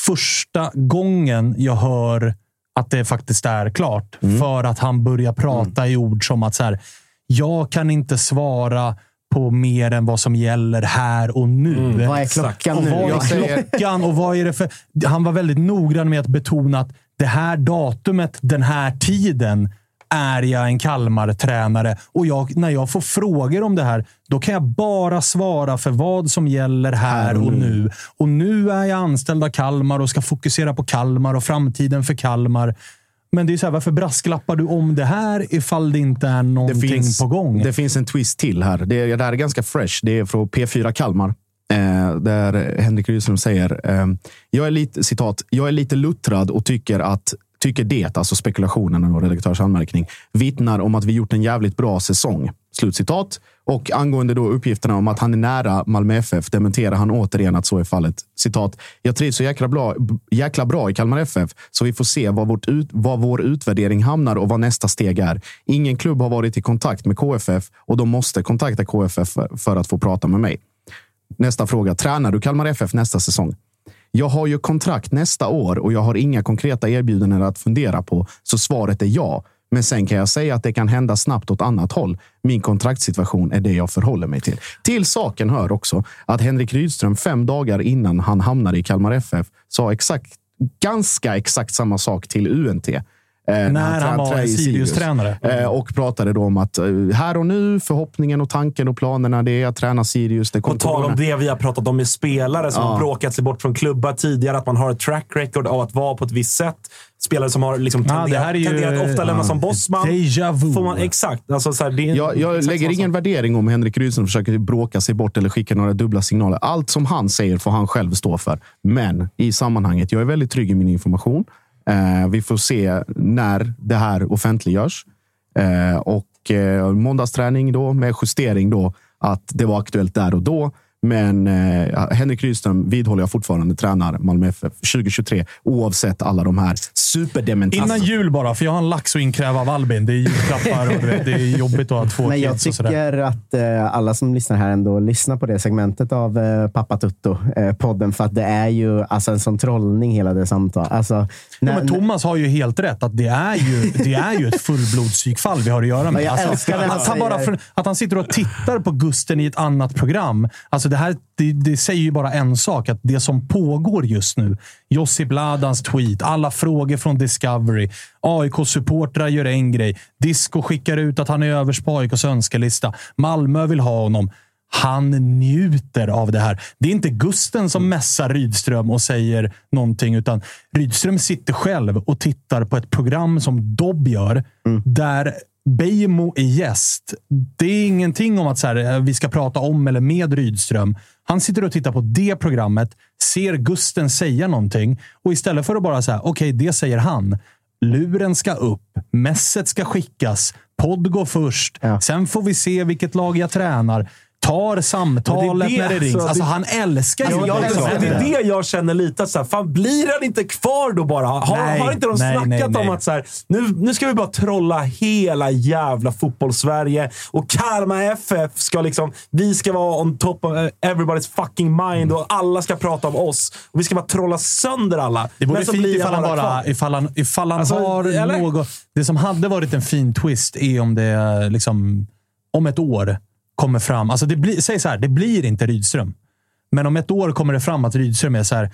första gången jag hör att det faktiskt är klart. Mm. För att han börjar prata i ord som att så här, jag kan inte svara på mer än vad som gäller här och nu. Vad är klockan och nu? Vad är klockan och vad är det för... Han var väldigt noggrann med att betona att det här datumet, den här tiden, är jag en Kalmar-tränare. Och jag, när jag får frågor om det här, då kan jag bara svara för vad som gäller här och nu. Och nu är jag anställd av Kalmar och ska fokusera på Kalmar och framtiden för Kalmar. Men det är så här, varför brasklappar du om det här ifall det inte är någonting på gång? Det finns en twist till här. Det, är- det här är ganska fresh. Det är från P4 Kalmar. Eh, där Henrik Rydström säger, eh, jag är lite, citat, jag är lite luttrad och tycker att tycker det, alltså spekulationen och redaktörs anmärkning, vittnar om att vi gjort en jävligt bra säsong. Slutcitat. Och angående då uppgifterna om att han är nära Malmö FF dementerar han återigen att så är fallet. Citat. Jag trivs så jäkla bra, jäkla bra i Kalmar FF, så vi får se var vårt ut, var vår utvärdering hamnar och vad nästa steg är. Ingen klubb har varit i kontakt med KFF och de måste kontakta KFF för att få prata med mig. Nästa fråga. Tränar du Kalmar FF nästa säsong? Jag har ju kontrakt nästa år och jag har inga konkreta erbjudanden att fundera på, så svaret är ja. Men sen kan jag säga att det kan hända snabbt åt annat håll. Min kontraktssituation är det jag förhåller mig till. Till saken hör också att Henrik Rydström fem dagar innan han hamnade i Kalmar FF sa exakt, ganska exakt samma sak till UNT. Eh, När han var i Sirius-tränare. Eh, och pratade då om att eh, här och nu, förhoppningen och tanken och planerna, det är att träna Sirius. Det På tal om det vi har pratat om med spelare som Ja. har bråkat sig bort från klubbar tidigare. Att man har ett track record av att vara på ett visst sätt. Spelare som har liksom Ja, tenderat, är ju- tenderat ofta lämna ja. som bossman. Déjà vu. Får man, exakt. Alltså, så här, det är Jag, jag lägger ingen värdering om Henrik Rydström försöker bråka sig bort eller skicka några dubbla signaler. Allt som han säger får han själv stå för. Men i sammanhanget, jag är väldigt trygg i min information. Eh, vi får se när det här offentliggörs. Eh, och eh, måndagsträning då med justering då att det var aktuellt där och då. Men eh, Henrik Rydström vidhåller jag fortfarande tränar Malmö FF 2023 oavsett alla de här superdementisterna. Innan jul bara, för jag har en lax att inkräva av Albin. Det är julklappar och du vet, det är jobbigt att ha två Men jag tycker att eh, alla som lyssnar här ändå lyssnar på det segmentet av eh, Pappa Tutto-podden. för att det är ju alltså, en sån trollning hela det samtalet. Alltså, Ja, när- men Thomas har ju helt rätt. att Det är ju, det är ju ett fullblodspsykfall vi har att göra med. Ja, han att, han bara, att han sitter och tittar på Gusten i ett annat program. Alltså det, här, det, det säger ju bara en sak. Att det som pågår just nu. Josip Bladans tweet, alla frågor från Discovery. AIK-supportrar gör en grej. Disco skickar ut att han är överst på AIKs önskelista. Malmö vill ha honom. Han njuter av det här. Det är inte Gusten som mässar Rydström och säger någonting, utan Rydström sitter själv och tittar på ett program som Dobb gör, där Beijmo är gäst. Det är ingenting om att så här, eh, vi ska prata om eller med Rydström. Han sitter och tittar på det programmet, ser Gusten säga någonting och istället för att bara säga okej, det säger han. Luren ska upp, messet ska skickas, podd går först. Ja. Sen får vi se vilket lag jag tränar. Tar samtalet det det, när det rings. alltså, Alltså, han älskar ju Alltså, jag det. älskar det är det jag känner lite. Så här, fan, blir han inte kvar då bara? Har, Nej, har inte de nej, snackat nej, om att så här, nu, nu ska vi bara trolla hela jävla fotbollssverige och Kalmar FF ska liksom... Vi ska vara on top of everybody's fucking mind och alla ska prata om oss. Och vi ska bara trolla sönder alla. Det vore fint ifall han, bara bara, kvar. ifall han, ifall han Alltså, har eller? något... Det som hade varit en fin twist är om det liksom, om ett år kommer fram. Alltså det blir, säg så här, det blir inte Rydström. Men om ett år kommer det fram att Rydström är så här.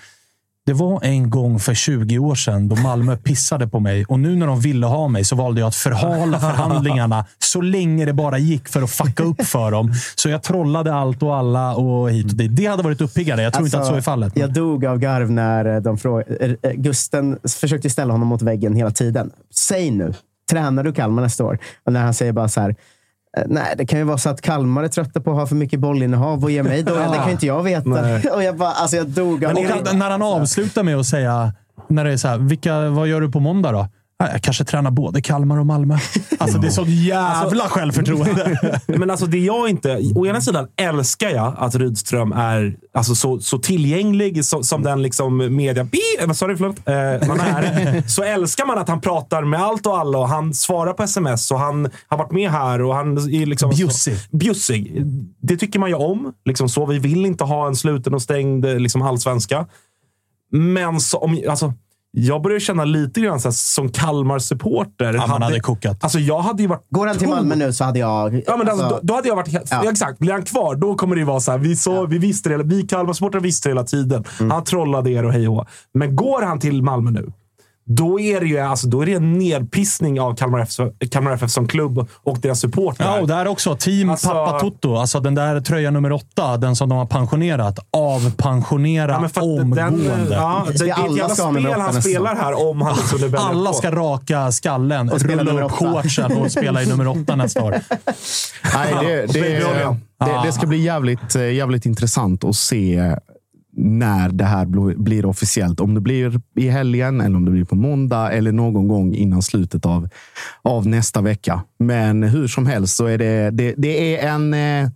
Det var en gång för 20 år sedan då Malmö pissade på mig och nu när de ville ha mig så valde jag att förhala förhandlingarna så länge det bara gick för att fucka upp för dem. Så jag trollade allt och alla och hit och dit. Det hade varit uppiggande. Jag tror inte att så är fallet. Alltså, Jag dog av garv när de frågade, eh, Gusten försökte ställa honom mot väggen hela tiden. Säg nu, tränar du Kalmar nästa år? Och när han säger bara så här, eh, Nej, det kan ju vara så att Kalmar är trötta på att ha för mycket bollinnehav och ge mig då. Det kan ju inte jag veta. Och jag, bara, alltså jag dog av Men han, när han avslutar med att säga, när det är så här, vilka, vad gör du på måndag då? "Ja, Jag kanske tränar både Kalmar och Malmö. Alltså det är så jävla självförtroende. Men alltså det jag inte... Å ena sidan älskar jag att Rydström är alltså så, så tillgänglig som, som den liksom media... Bi, sa du? Förlåt. Eh, man är. Så älskar man att han pratar med allt och alla och han svarar på sms och han har varit med här och han är liksom... Bjussig. Bjussig. Det tycker man ju om. Liksom så. Vi vill inte ha en sluten och stängd eh, liksom allsvenska. Men så, om, alltså, jag börjar känna lite grann så här, som Kalmar-supporter. Ja, man hade kokat. Alltså jag hade ju varit... Går han till Malmö nu så hade jag... Ja, men alltså, alltså, då, då hade jag varit helt... Ja. Ja. Exakt. Blir han kvar, då kommer det ju vara så här. Vi, så, vi visste det. hela- Vi Kalmarsupportrar visste det hela tiden. Mm. Han trollade er och hej och. Men går han till Malmö nu, då är det ju alltså, då är det en nedpissning av Kalmar FF, Kalmar FF som klubb och deras supportrar. Ja, och där också. Team Alltså- Pappa Toto. Alltså den där tröja nummer åtta, den som de har pensionerat. Avpensionera Ja, omgående. Den, ja, det, det är ett alla jävla spel han nästa spelar här om han liksom är väldigt Alla ska raka skallen, Och spela rulla upp shortsen och spela i nummer åtta nästa år. Nej, det, det, det, det ska bli jävligt, eh, jävligt intressant att se när det här blir officiellt. Om det blir i helgen eller om det blir på måndag eller någon gång innan slutet av, av nästa vecka. Men hur som helst så är det, det, det är en, eh,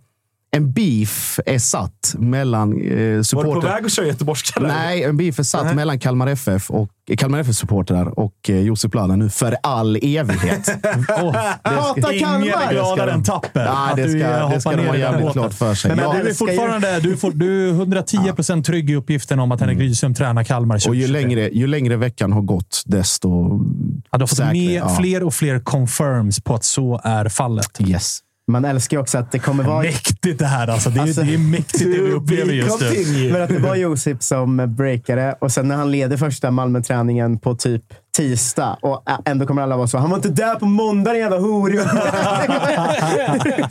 en beef är satt mellan eh, Var du på supporter... väg att köra göteborgska? Nej, en beef är satt Nej. mellan Kalmar FF och Kalmar FF-supportrar och eh, Josip Lada nu för all evighet. Hata Ingen är Kalmar! gladare än Tapper. Nej, det ska, det ska de ha jävligt klart för sig. Men Ja. du är fortfarande du är, for, du är 110 procent trygg i uppgiften om att Henrik Rydström tränar Kalmar Och ju 2023. längre, ju längre veckan har gått, desto Ja, du har fått säkrare. mer, Ja. fler och fler confirms på att så är fallet. Yes. Man älskar ju också att det kommer vara... Mäktigt det här alltså. Det är, Alltså, det är mäktigt det vi upplever just nu. Men att det var Josip som breakade och sen när han leder första Malmö-träningen på typ tisdag och ändå kommer alla vara så. Han var inte där på måndag den jävla horunge.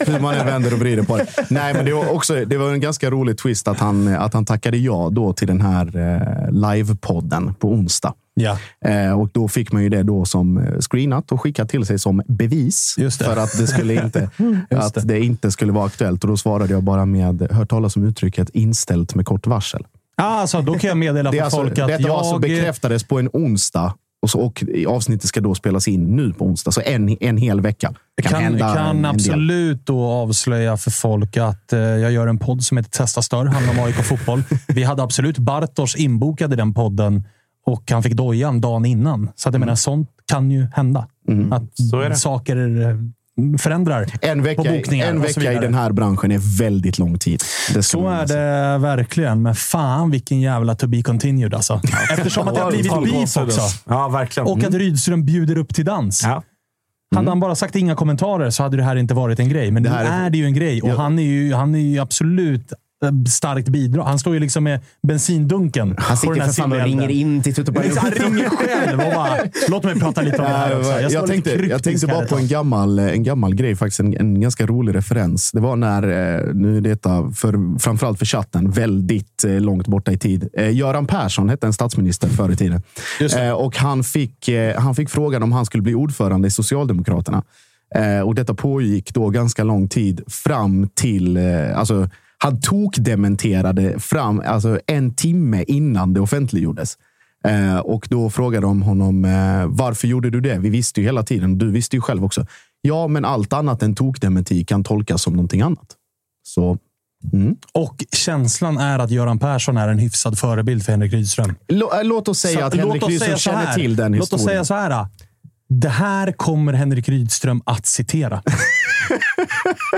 Hur man än vänder och vrider på det. Nej, men det var, också, det var en ganska rolig twist att han, att han tackade ja då till den här eh, livepodden på onsdag. Ja. Eh, och då fick man ju det då som eh, screenat och skickat till sig som bevis för att det, skulle inte, Just att det. det inte skulle vara aktuellt. Och då svarade jag bara med, hört talas om uttrycket inställt med kort varsel. Ah, alltså, då kan jag meddela för alltså, folk att detta jag... alltså bekräftades på en onsdag och, så, och avsnittet ska då spelas in nu på onsdag. Så en, en hel vecka. Kan, kan, hända kan absolut då avslöja för folk att eh, jag gör en podd som heter Testa Stör. handlar om AIK fotboll. Vi hade absolut Bartosz inbokad i den podden och han fick dojan dagen innan. Så att jag menar, sånt kan ju hända. Att är det. saker eh, förändrar En vecka, på bokningar en vecka i den här branschen är väldigt lång tid. Så är det verkligen, men fan vilken jävla to be continued alltså. Eftersom att det har blivit beef också. Ja, verkligen. Och att Rydström bjuder upp till dans. Ja. Hade han bara sagt inga kommentarer så hade det här inte varit en grej. Men Det nu är- är det ju en grej och Ja. han, är ju, han är ju absolut starkt bidrag. Han står ju liksom med bensindunken Han sitter för fan och ringer in till Tutu Han ringer själv och bara, låt mig prata lite om det här också. Jag, jag, tänkte, jag tänkte bara på en gammal, en gammal grej, faktiskt en, en ganska rolig referens. Det var när, eh, nu är detta för, framförallt för chatten, väldigt eh, långt borta i tid. Eh, Göran Persson hette en statsminister förr i tiden. Och han fick, han fick frågan om han skulle bli ordförande i Socialdemokraterna. Och detta pågick då ganska lång tid fram till... Alltså, han tokdementerade fram alltså en timme innan det offentliggjordes. Eh, och då frågade de honom eh, varför gjorde du det? Vi visste ju hela tiden. Du visste ju själv också. Ja, men allt annat än tokdementi kan tolkas som någonting annat. Så mm. Och känslan är att Göran Persson är en hyfsad förebild för Henrik Rydström. Äh, låt oss säga Så att låt Henrik Rydström känner till den Låt historien. oss säga så här. Det här kommer Henrik Rydström att citera.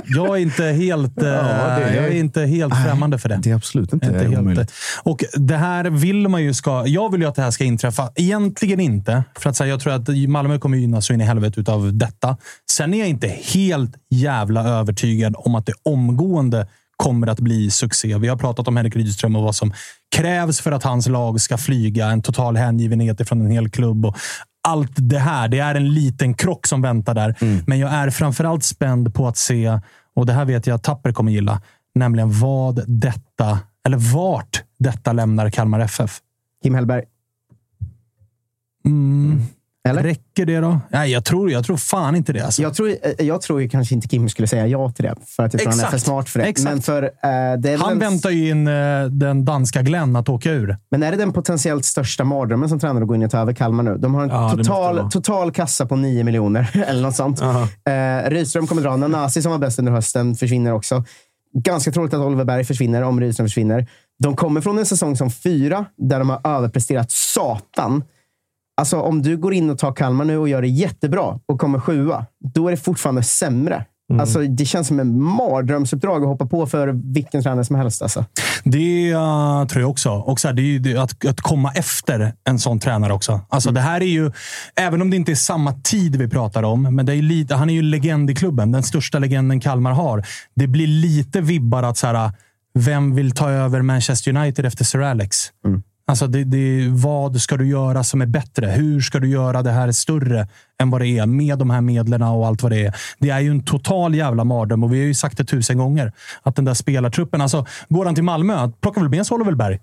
jag är inte helt, eh, är- jag är inte helt främmande för det. Det är absolut inte, Inte helt. omöjligt. Och det här vill man ju ska... Jag vill ju att det här ska inträffa. Egentligen inte. För att säga, jag tror att Malmö kommer gynnas så in i helvete av detta. Sen är jag inte helt jävla övertygad om att det omgående kommer att bli succé. Vi har pratat om Henrik Rydström och vad som krävs för att hans lag ska flyga. En total hängivenhet från en hel klubb. Och allt det här. Det är en liten krock som väntar där. Men jag är framförallt spänd på att se, och det här vet jag att Tapper kommer gilla, nämligen vad detta, eller vart detta lämnar Kalmar FF. Kim Hellberg. Mm. Eller? Räcker det då? Nej, jag tror, jag tror fan inte det. Alltså. Jag tror, eh, jag tror ju kanske inte Kim skulle säga ja till det, för att jag tror han är Exakt. för smart för det. Exakt. Men, för, väl Han en, väntar ju in eh, den danska Glenn att åka ur. men är det den potentiellt största mardrömmen som tränare att gå in och ta över Kalmar nu? De har en Ja, total, total kassa på 9 miljoner, eller något sånt. Eh, Rydström kommer dra. Nanasi som var bäst under hösten försvinner också. Ganska troligt att Oliver Berg försvinner om Rydström försvinner. De kommer från en säsong som fyra, där de har överpresterat satan. Alltså om du går in och tar Kalmar nu och gör det jättebra och kommer sjua, då är det fortfarande sämre. Alltså, det känns som en mardrömsuppdrag att hoppa på för vilken tränare som helst. Alltså. Det uh, tror jag också. Och så här, det är ju att, att komma efter en sån tränare också. Alltså, Det här är ju, även om det inte är samma tid vi pratar om, men det är lite, han är ju legend i klubben. Den största legenden Kalmar har. Det blir lite vibbar att så här, vem vill ta över Manchester United efter Sir Alex? Alltså det, det, vad ska du göra som är bättre? Hur ska du göra det här större än vad det är med de här medlen och allt vad det är? Det är ju en total jävla mardröm och vi har ju sagt det tusen gånger. Att den där spelartruppen, alltså går han till Malmö, plockar väl med sig Oliver Berg?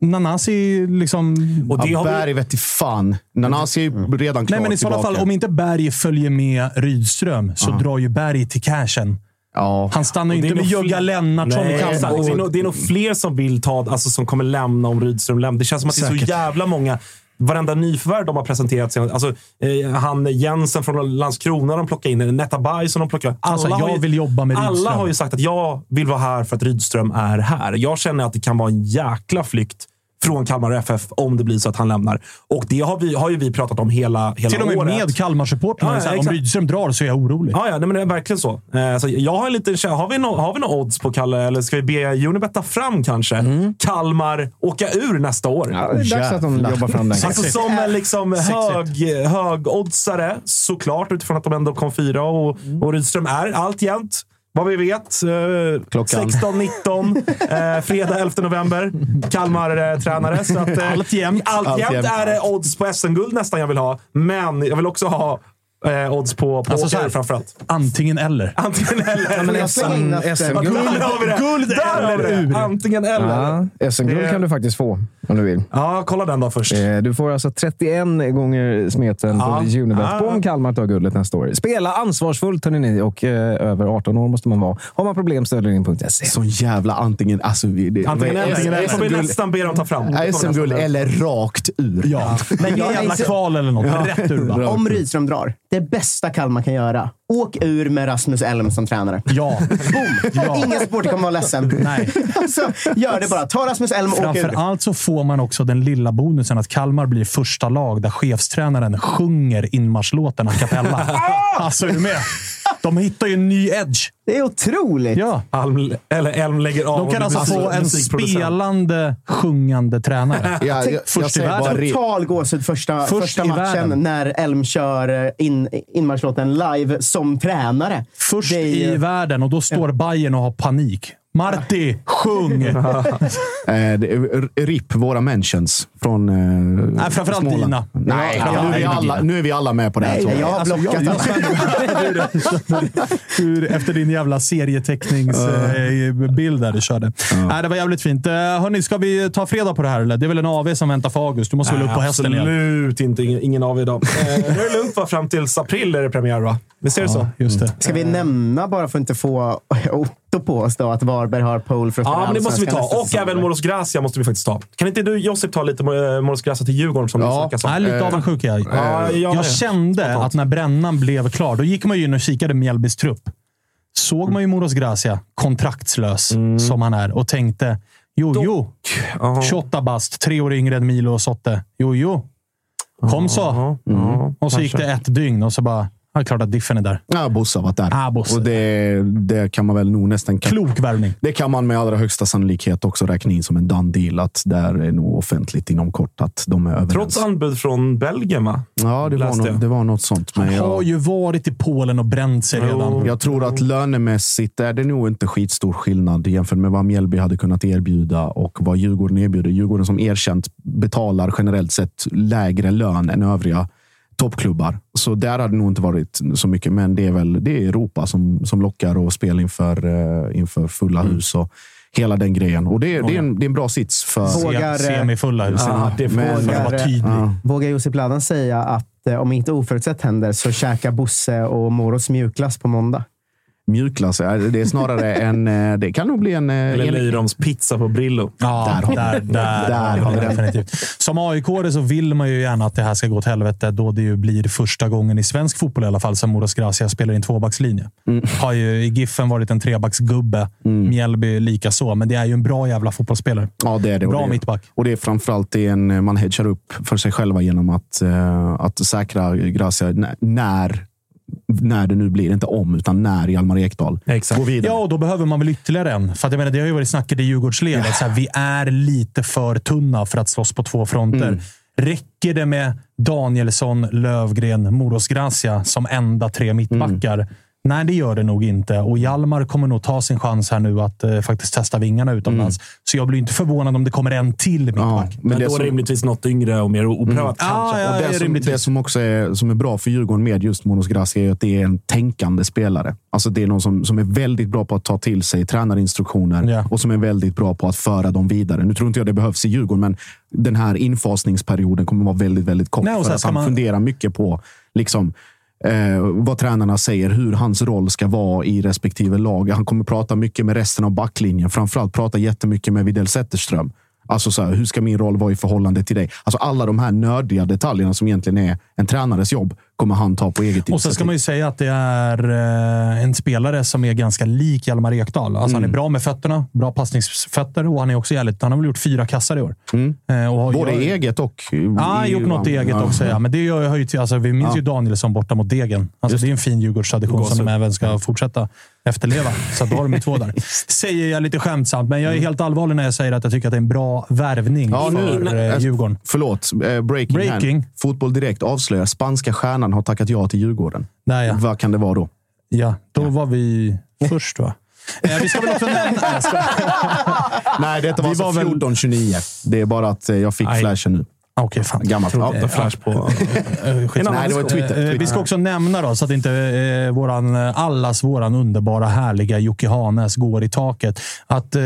Nanasi liksom... Och det Ja, har vi, Berg vet i fan. Nanasi är ju redan klar Nej, men i sådana fall, om inte Berg följer med Rydström så drar ju Berg till cashen. Ja. Han stannar ju Och det inte är med fler- Lennartsson Nej, och exakt. Kalmar. det, är nog, det är nog fler som vill ta, alltså som kommer lämna om Rydström lämnar. Det känns som att det är Säkert. så jävla många. Varenda nyförvärv de har presenterat. sen- Alltså, eh, han Jensen från Landskrona de plockar in. Netabay som de plockar in. Alltså, Alla har jag ju- vill jobba med Alla har ju sagt att jag vill vara här för att Rydström är här. Jag känner att det kan vara en jäkla flykt från Kalmar FF om det blir så att han lämnar. Och det har, vi, har ju vi pratat om hela, hela Till och med året. med Kalmar-supportrarna. Ja, ja, om. Rydström drar så är jag orolig. Ja, ja nej, men det är verkligen så. Eh, så jag har en liten har vi no, Har vi några odds på Kalle? Eller ska vi be Unibet ta fram kanske? Kalmar åka ur nästa år? Mm. Ja, det är dags att de jobbar fram den. Alltså som en liksom hög, högoddsare, såklart, utifrån att de ändå kom fyra. Och, och Rydström är alltjämt, vad vi vet, eh, Klockan. 16-19, eh, fredag 11 november. Kalmar-tränare. Så att, eh, Alltjämt. alltjämt Alltjämt. är det odds på SM-guld nästan jag vill ha. Men jag vill också ha eh, odds på, på Alltså så åka här. ur framförallt. Antingen eller. Antingen eller. men in Ja, SM-guld. Där har vi det! Guld eller ur. Antingen eller. Ja, SM-guld kan du faktiskt få om du vill. Ja, kolla den då först. Eh, Du får alltså 31 gånger smeten Ja. på Unibet Ja. om Kalmar tar guldet nästa år. Spela ansvarsfullt hörni ni och eh, över 18 år måste man vara. Har man problem stödlinjen.se. Sån jävla antingen... Alltså, det, Antingen vad är- eller. Det får vi SM-guld- nästan be dem ta fram. SM-guld eller rakt ur. Ja. Men jävla kval eller något. Rätt ur va? Om Rydström drar, det bästa Kalmar kan göra. Åk ur med Rasmus Elm som tränare. Ja. Boom! Ja. Ingen supporter kommer vara ledsen. Nej. Alltså, gör det bara. Ta Rasmus Elm och åk ur. allt så får man också den lilla bonusen att Kalmar blir första lag där chefstränaren sjunger inmarschlåten a cappella. alltså, är du med? De hittar ju en ny edge. Det är otroligt. Ja. Alm, eller Elm lägger av De kan alltså få en spelande, sjungande tränare. Ja, jag, jag Först i säger världen. Total gåshud första, Först första i matchen världen. när Elm kör eh, in, inmarschlåten live som tränare. Först Det är ju- i världen och då står Bayern och har panik. Marti, sjung! Eh, RIP, våra mentions från eh, Nej, framförallt Småland. dina. Nej, Ja, nu, är vi alla, nu är vi alla med på det här. Nej, jag. har Alltså, blockat alla. Hur, efter din jävla serieteckningsbild där du körde. Nej, det var jävligt fint. Eh, Hörni, ska vi ta fredag på det här eller? Det är väl en AV som väntar för August. Du måste väl upp på hästen igen? Absolut inte. Ingen, ingen av er idag. Eh, nu är det lugnt va? Fram till april är det premiär va? Visst är det så? Just det. Ska vi nämna, bara för att inte få Otto på oss, då, att Varberg har pole för att Ja, men det måste vi ta. Och även Moros Gracia måste vi faktiskt ta. Kan inte du Josip ta lite eh, Moros Gracia till Djurgården som Ja. om? Nej, lite avundsjuk är jag. Ja, jag Jag kände att när brännan blev klar, då gick man ju in och kikade Mjällbys trupp. Såg man ju Moros Gracia, kontraktslös som han är, och tänkte jo, jo. Ja. 28 bast, tre år yngre än Milo och Sotte. Jo, jo. Kom så. Ja, ja, Och så gick det ett dygn och så bara, ja, klart att Diffen är där. Ja, Bosse har varit där. Ah, Bosse. Och det, det kan man väl nog nästan... Klok värvning. Det kan man med allra högsta sannolikhet också räkna in som en done deal. Att där är nog offentligt inom kort att de är överens. Trots anbud från Belgien va? Ja, det var, något, det var något sånt. Men Han har jag, ju varit i Polen och bränt sig redan. jag tror att lönemässigt är det nog inte skitstor skillnad jämfört med vad Mjällby hade kunnat erbjuda och vad Djurgården erbjuder. Djurgården som erkänt betalar generellt sett lägre lön än övriga toppklubbar. Så där hade det nog inte varit så mycket. Men det är väl det är Europa som, som lockar och spel inför, eh, inför fulla hus och hela den grejen. Och det, är- det, är, en, det är en bra sits för... Vågar, Semifulla hus. Ja, det får Men- För att vara Vågar, tydlig. Ja. Vågar Josip Ladan säga att eh, om inte oförutsett händer så käkar Bosse och Moros mjukglass på måndag? Mjukglass. eh, Det är snarare en... eh, Det kan nog bli en... eh, Eller en Leirons pizza på Brillo. Ja, Där har vi där, där, Där har vi definitivt. Som aik så vill man ju gärna att det här ska gå åt helvete då det ju blir första gången i svensk fotboll i alla fall som Moros Gracia spelar i en tvåbackslinje. Har ju i Giffen varit en trebacksgubbe. Mjällby lika så, men det är ju en bra jävla fotbollsspelare. Ja, det är det. Och Bra det, mittback. Och det är framförallt det en, man hedgar upp för sig själva genom att, eh, att säkra Gracia när, när det nu blir. Inte om, utan när Hjalmar Ekdal Exakt. går vidare. Ja, och då behöver man väl ytterligare en. För att jag menar, det har ju varit snacket i Djurgårdsled. att Så här, vi är lite för tunna för att slåss på två fronter. Räcker det med Danielsson, Lövgren, Moros Gracia som enda tre mittbackar? Nej, det gör det nog inte. Och Hjalmar kommer nog ta sin chans här nu att eh, faktiskt testa vingarna utomlands. Så jag blir inte förvånad om det kommer en till mittback. Men, det då som- rimligtvis något yngre och mer oprövat kanske. Ah, ja, och det, som, rimligtvis. det som också är, som är bra för Djurgården med just Monos Gracia är att det är en tänkande spelare. Alltså det är någon som, som är väldigt bra på att ta till sig tränarinstruktioner Ja. och som är väldigt bra på att föra dem vidare. Nu tror inte jag det behövs i Djurgården, men den här infasningsperioden kommer vara väldigt, väldigt kort. Nej, och för att han man- funderar mycket på liksom, eh, vad tränarna säger, hur hans roll ska vara i respektive lag. Han kommer prata mycket med resten av backlinjen. Framförallt prata jättemycket med Widell Zetterström. Alltså så här, hur ska min roll vara i förhållande till dig? Alltså alla de här nördiga detaljerna som egentligen är en tränares jobb kommer han ta på eget Och sen ska man ju säga att det är eh, en spelare som är ganska lik Hjalmar Ekdal. Alltså Han är bra med fötterna, bra passningsfötter och han är också jävligt... Han har väl gjort fyra kassar i år. Eh, och har- Både gör- eget och... Ja, har gjort något eget också. Ja. Men det gör, hör ju alltså, vi minns ju Danielsson borta mot Degen. Alltså, det är en fin Djurgårdstradition som de även ska fortsätta efterleva. Så då har de ju två där. Säger jag lite skämtsamt, men jag är helt allvarlig när jag säger att jag tycker att det är en bra värvning Ja, nu- för eh, Djurgården. Förlåt, breaking, Breaking. Här. Fotboll Direkt avslöjar spanska stjärnan har tackat ja till Djurgården. Där, ja. Vad kan det vara då? ja, då var vi först va? Eh, vi ska väl också nämna... Nej. Nej, detta var, Vi var alltså väl- 14-29. Det är bara att eh, jag fick Aj. flashen nu. Okej, fan. Gammalt. Trodde- Ja, Flash på... Eh. Nej, det var Twitter. Eh, Vi ska också nämna då, så att inte eh, våran, allas våran underbara, härliga Jocke Hanes går i taket. Att eh,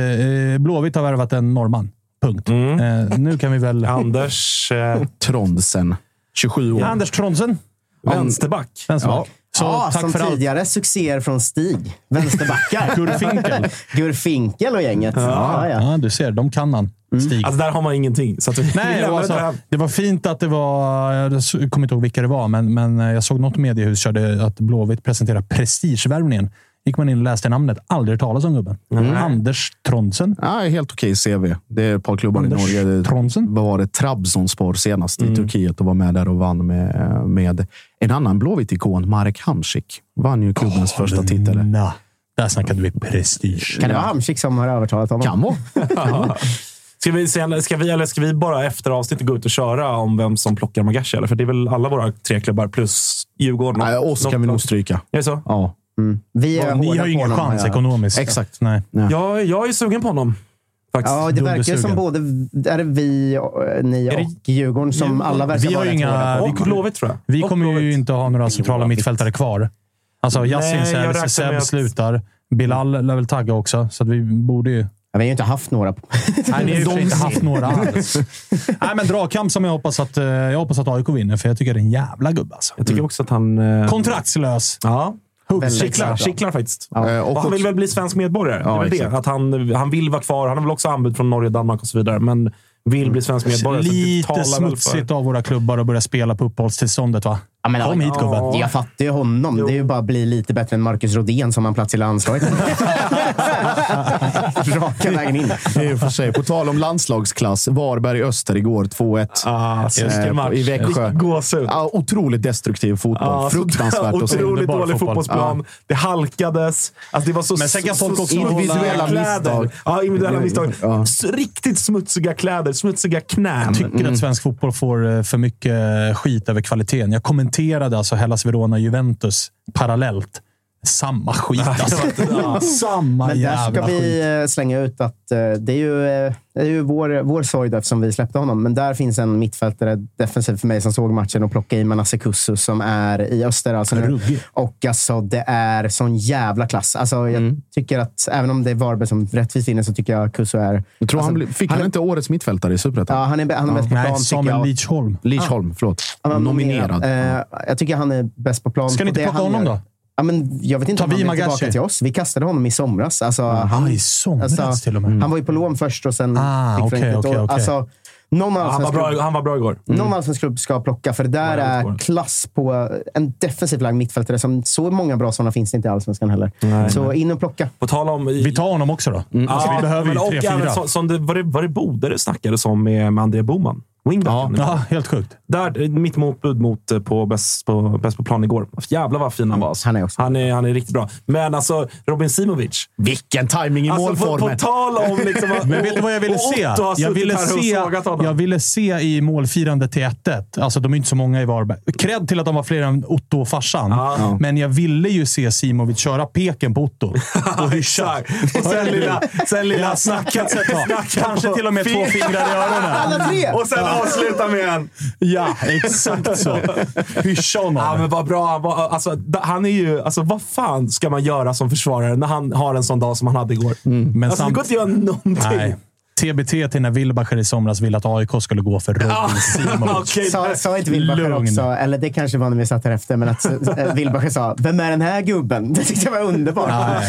Blåvitt har värvat en norrman. Punkt. Mm. Eh, nu kan vi väl... Anders... Eh, Tronsen. 27 år. Anders Tronsen. Vänsterback. Vänsterback. Så ja, tack som för allt. tidigare succéer från Stig. Vänsterbackar. Gurfinkel. Gurfinkel och gänget. Ja, ja. Ja, du ser. De kan han. Stig. Alltså där har man ingenting. Så att vi, vi Nej, det alltså, där. det var fint att det var... Jag kommer inte ihåg vilka det var, men, men jag såg något mediehus körde att Blåvitt presenterade prestigevärvningen. Gick man in och läste namnet. Aldrig talas om gubben. Anders Tronsen. Ja, helt okej CV. Det är ett par klubbar Anders i Norge. Tronsen. Vad var det? Trabzonspor senast i Turkiet och var med där och vann med, med en annan Blåvitt-ikon, Marek Hamsik. Vann ju klubbens första titel. Där snackade vi prestige. Kan det vara Hamsik som har övertalat honom? Kan vara. Ska vi, se- ska, vi, eller ska vi bara efter avsnittet gå ut och köra om vem som plockar Magashi? Eller? För det är väl alla våra tre klubbar plus Djurgården. Nej, oss kan vi nog stryka. Är det så? Ja, Vi är Ni hårda har ju ingen chans ja. ekonomiskt. Exakt. Nej. Jag, jag är sugen på honom. Faktiskt. Ja, det verkar som både är det vi, och- ni Är det- och Djurgården som alla verkar Vi har vara ju inga- på. vi Och kommer- Blåvitt tror jag. Vi Och kommer ju Blåvitt. inte ha några centrala mittfältare kvar. Alltså Yasin Seb att- slutar. Bilal lär väl tagga också, så att vi borde ju... Ja, vi har ju inte haft några. På. Nej, ni har ju och inte haft några alls. Nej, men dragkamp som jag hoppas att, eh, jag hoppas att AIK vinner, för jag tycker det är en jävla gubbe. Alltså. Jag tycker också att han... eh, Kontraktslös. Ja. Kittlar, faktiskt. Eh, Och och han vill väl bli svensk medborgare? Ja, det är väl det. Att han, han vill vara kvar. Han har väl också anbud från Norge, Danmark och så vidare. Men vill bli svensk medborgare. så det Lite smutsigt av våra klubbar att börja spela på uppehållstillståndet, va? Ja, men, Kom hit, gubben. Jag fattar ju honom. Det är ju bara att bli lite bättre än Marcus Rodén som har en plats i landslaget. Raka vägen in. I för sig. På tal om landslagsklass. Varberg Öster igår 2-1. Ah, Eh. I Växjö. Gåshud. Ja, otroligt destruktiv fotboll. Så- Fruktansvärt att se. Otroligt dålig fotboll. fotbollsplan. Det halkades. Alltså det var så, Men sen kan så- folk så också Individuella misstag. Ja, individuella misstag. Ja. Riktigt smutsiga kläder, smutsiga knän. tycker att svensk fotboll får eh, för mycket skit över kvaliteten. Jag kommenterade alltså Hellas Verona-Juventus parallellt. Samma skit alltså. Samma Men där jävla ska skit. vi eh, slänga ut att eh, det är ju, eh, det är ju vår, vår sorg då, eftersom vi släppte honom. Men där finns en mittfältare defensivt för mig som såg matchen och plockade i Manasse Kussu som är i öster. Alltså nu. Och alltså, det är sån jävla klass. Alltså, jag Mm. tycker att, även om det är Varberg som rättvist vinner, så tycker jag Kussu är... Jag tror alltså, han, bli- fick han, är- inte årets mittfältare i Superettan? Ja, han är, han är bäst på plan, Nej, Samuel jag. Lidsholm. Lidsholm, förlåt. Han Nominerad. Eh, jag tycker han är bäst på plan. Ska ni inte plocka han honom då? Ja, men jag vet inte Tar om han Magashi? tillbaka till oss. Vi kastade honom i somras. Alltså, Ah, han, i somras alltså, till och med. Han var ju på lån först och sen Ah, fick år. okej. Alltså, någon Han var, bra, han var bra igår. någon allsvensk klubb ska plocka, för det där Ja, är klass på en defensiv lagd mittfältare. Som, så många bra sådana finns det inte i allsvenskan heller. så in och plocka. På tal om... Vi tar honom också då. Alltså, vi behöver ju tre, fyra. var, det, var det Bode snackades om med, med André Boman? Wingbacken. Ja, helt sjukt. Där, mitt motbud mot, eh, på bäst, på bäst på plan igår. Jävlar vad fin han var. Alltså. Han är också han är, han är riktigt bra. Men alltså, Robin Simovic. Vilken timing i Alltså, på, målformen! på tal om... Liksom, Men vet du vad jag ville se? Jag ville se, jag ville se i målfirandet till 1-1. Alltså, de är inte så många i Varberg. Cred till att de var fler än Otto och farsan. Ja. Men jag ville ju se Simovic köra peken på Otto och hyscha. Och sen lilla, sen lilla Ja, snackat Kanske på till och med två fin- fingrar i öronen. Alla tre! Och sen avsluta med en... Ja, exakt så. Hyscha honom. Ja, men vad bra han var. Alltså, han är ju... Alltså, vad fan ska man göra som försvarare när han har en sån dag som han hade igår? Men Alltså, det samt- går inte att göra någonting. Nej. TBT till när Wilbacher i somras ville att AIK skulle gå för Robin Simovic. Okej, Sa, sa inte Wilbacher Lugn. också, eller det kanske var när vi satt här efter, men att äh, Wilbacher sa “Vem är den här gubben?” Det tyckte jag var underbart.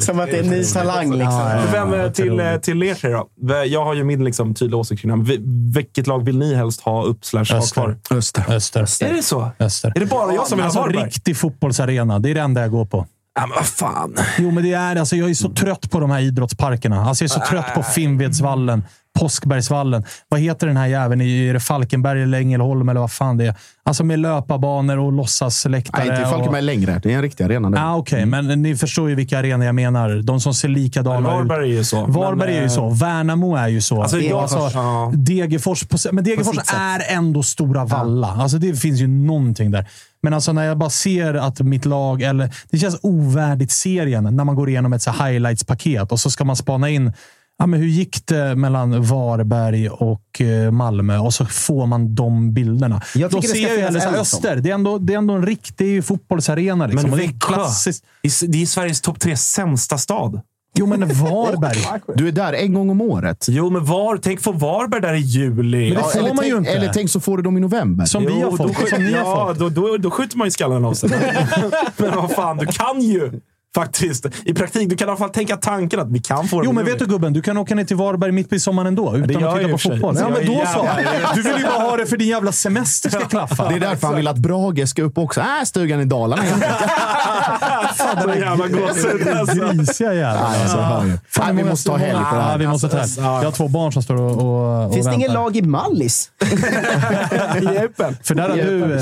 Som att det är en ny talang. Liksom. Vem eh, till, eh, till er tre då? Jag har ju min liksom, tydliga åsikt kring det. Vilket lag vill ni helst ha upp slash ha Öster. kvar? Öster. Öster. Är det så? Öster. Är det bara jag som vill ha Alltså, Varberg? riktig fotbollsarena. Det är det enda jag går på. Ja, men vad fan. Jo, men det är alltså, Jag är så trött på de här idrottsparkerna. Alltså, jag är så trött på Finnvedsvallen, Påskbergsvallen. Vad heter den här jäveln? Är det Falkenberg eller Ängelholm eller vad fan det är? Alltså med löparbanor och låtsasläktare. Nej, inte och... Falkenberg längre. Det är en riktig arena. där. Ah, Okej, men ni förstår ju vilka arenor jag menar. De som ser likadana ut. Varberg är ju så. Varberg Men, är ju eh, så. Värnamo är ju så. Alltså, är jag- alltså, ja. Degerfors, på, men Degerfors är ändå Stora Valla. Alltså, det finns ju någonting där. Men alltså när jag bara ser att mitt lag, eller det känns ovärdigt serien när man går igenom ett highlights-paket och så ska man spana in Ja, men hur gick det mellan Varberg och eh, Malmö? Och så får man de bilderna. Jag Då ser jag hellre en sån. Öster. Det är, ändå, det är ändå en riktig fotbollsarena. Liksom. Men det är klassiskt. Det är- Sveriges topp tre sämsta stad. Jo, men Varberg. Du är där en gång om året. Jo, men var, tänk få Varberg där i juli. Men det Ja, får eller, man ju tänk, inte. eller tänk så får du dem i november. Som vi har Jo, fått då som ni har ja, fått. Då, då, då skjuter man ju skallen av sig. men vad fan, du kan ju faktiskt. I praktik, du kan i alla fall tänka tanken att vi kan få Jo, dem men vet du gubben, du kan åka ner till Varberg mitt i sommaren ändå utan att titta på fotboll. Ja, men då så. Du vill ju bara ha det för din jävla semester ska klaffa. Det är därför han vill att Brage ska upp också. Äh, stugan i Dalarna. Så jävla gåshud. alltså. Grisiga jävlar. Alltså, ju. Fan, vi måste ta helg på det Ja, här. vi måste ta helg. Jag har två barn som står och, Finns det ingen lag i Mallis? För där har du... eh,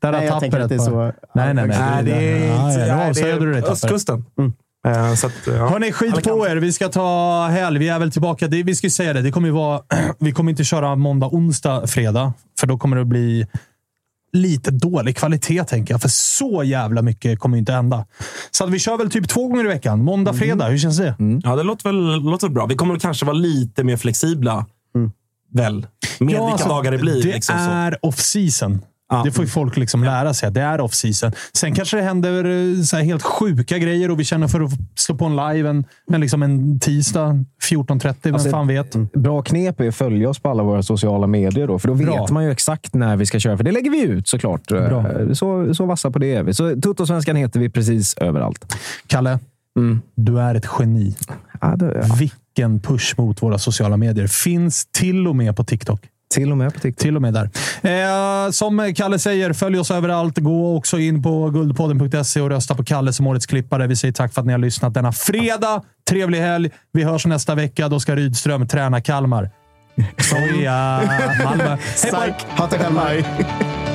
Där har Nej, jag tänker Tapper att det är ett så- par- Nej, nej, nej. Det Nu nej, det avslöjade du dig, Tapper. Östkusten. Eh, Så att, ja. Hörni, skit på er. Vi ska ta helg. Vi är väl tillbaka. Det, vi ska ju säga det. det kommer ju vara, vi kommer inte köra måndag, onsdag, fredag. För då kommer det bli lite dålig kvalitet, tänker jag. För så jävla mycket kommer inte hända. Så att vi kör väl typ två gånger i veckan. Måndag, fredag. Hur känns det? ja, det låter väl låter bra. Vi kommer kanske vara lite mer flexibla. Väl? Med vilka alltså, dagar det blir. Det liksom, så. är off-season. Ja. Det får ju folk liksom lära sig. att Det är off-season. Sen kanske det händer eh, så helt sjuka grejer och vi känner för att slå på en live en, en, liksom en tisdag 14.30. Vem Alltså, fan vet? Bra knep är att följa oss på alla våra sociala medier. Då, för då Bra. vet man ju exakt när vi ska köra. För det lägger vi ut såklart. Bra. Så, så vassa på det är vi. Så Tuttosvenskan heter vi precis överallt. Kalle, du är ett geni. Ja, det, Vilken push mot våra sociala medier. Finns till och med på TikTok. Till och med på TikTok. Till och med där. Eh, som Kalle säger, följ oss överallt. Gå också in på guldpodden.se och rösta på Kalle som årets klippare. Vi säger tack för att ni har lyssnat denna fredag. Trevlig helg. Vi hörs nästa vecka. Då ska Rydström träna Kalmar. Soja, Malmö. Hej. Hata Kalmar.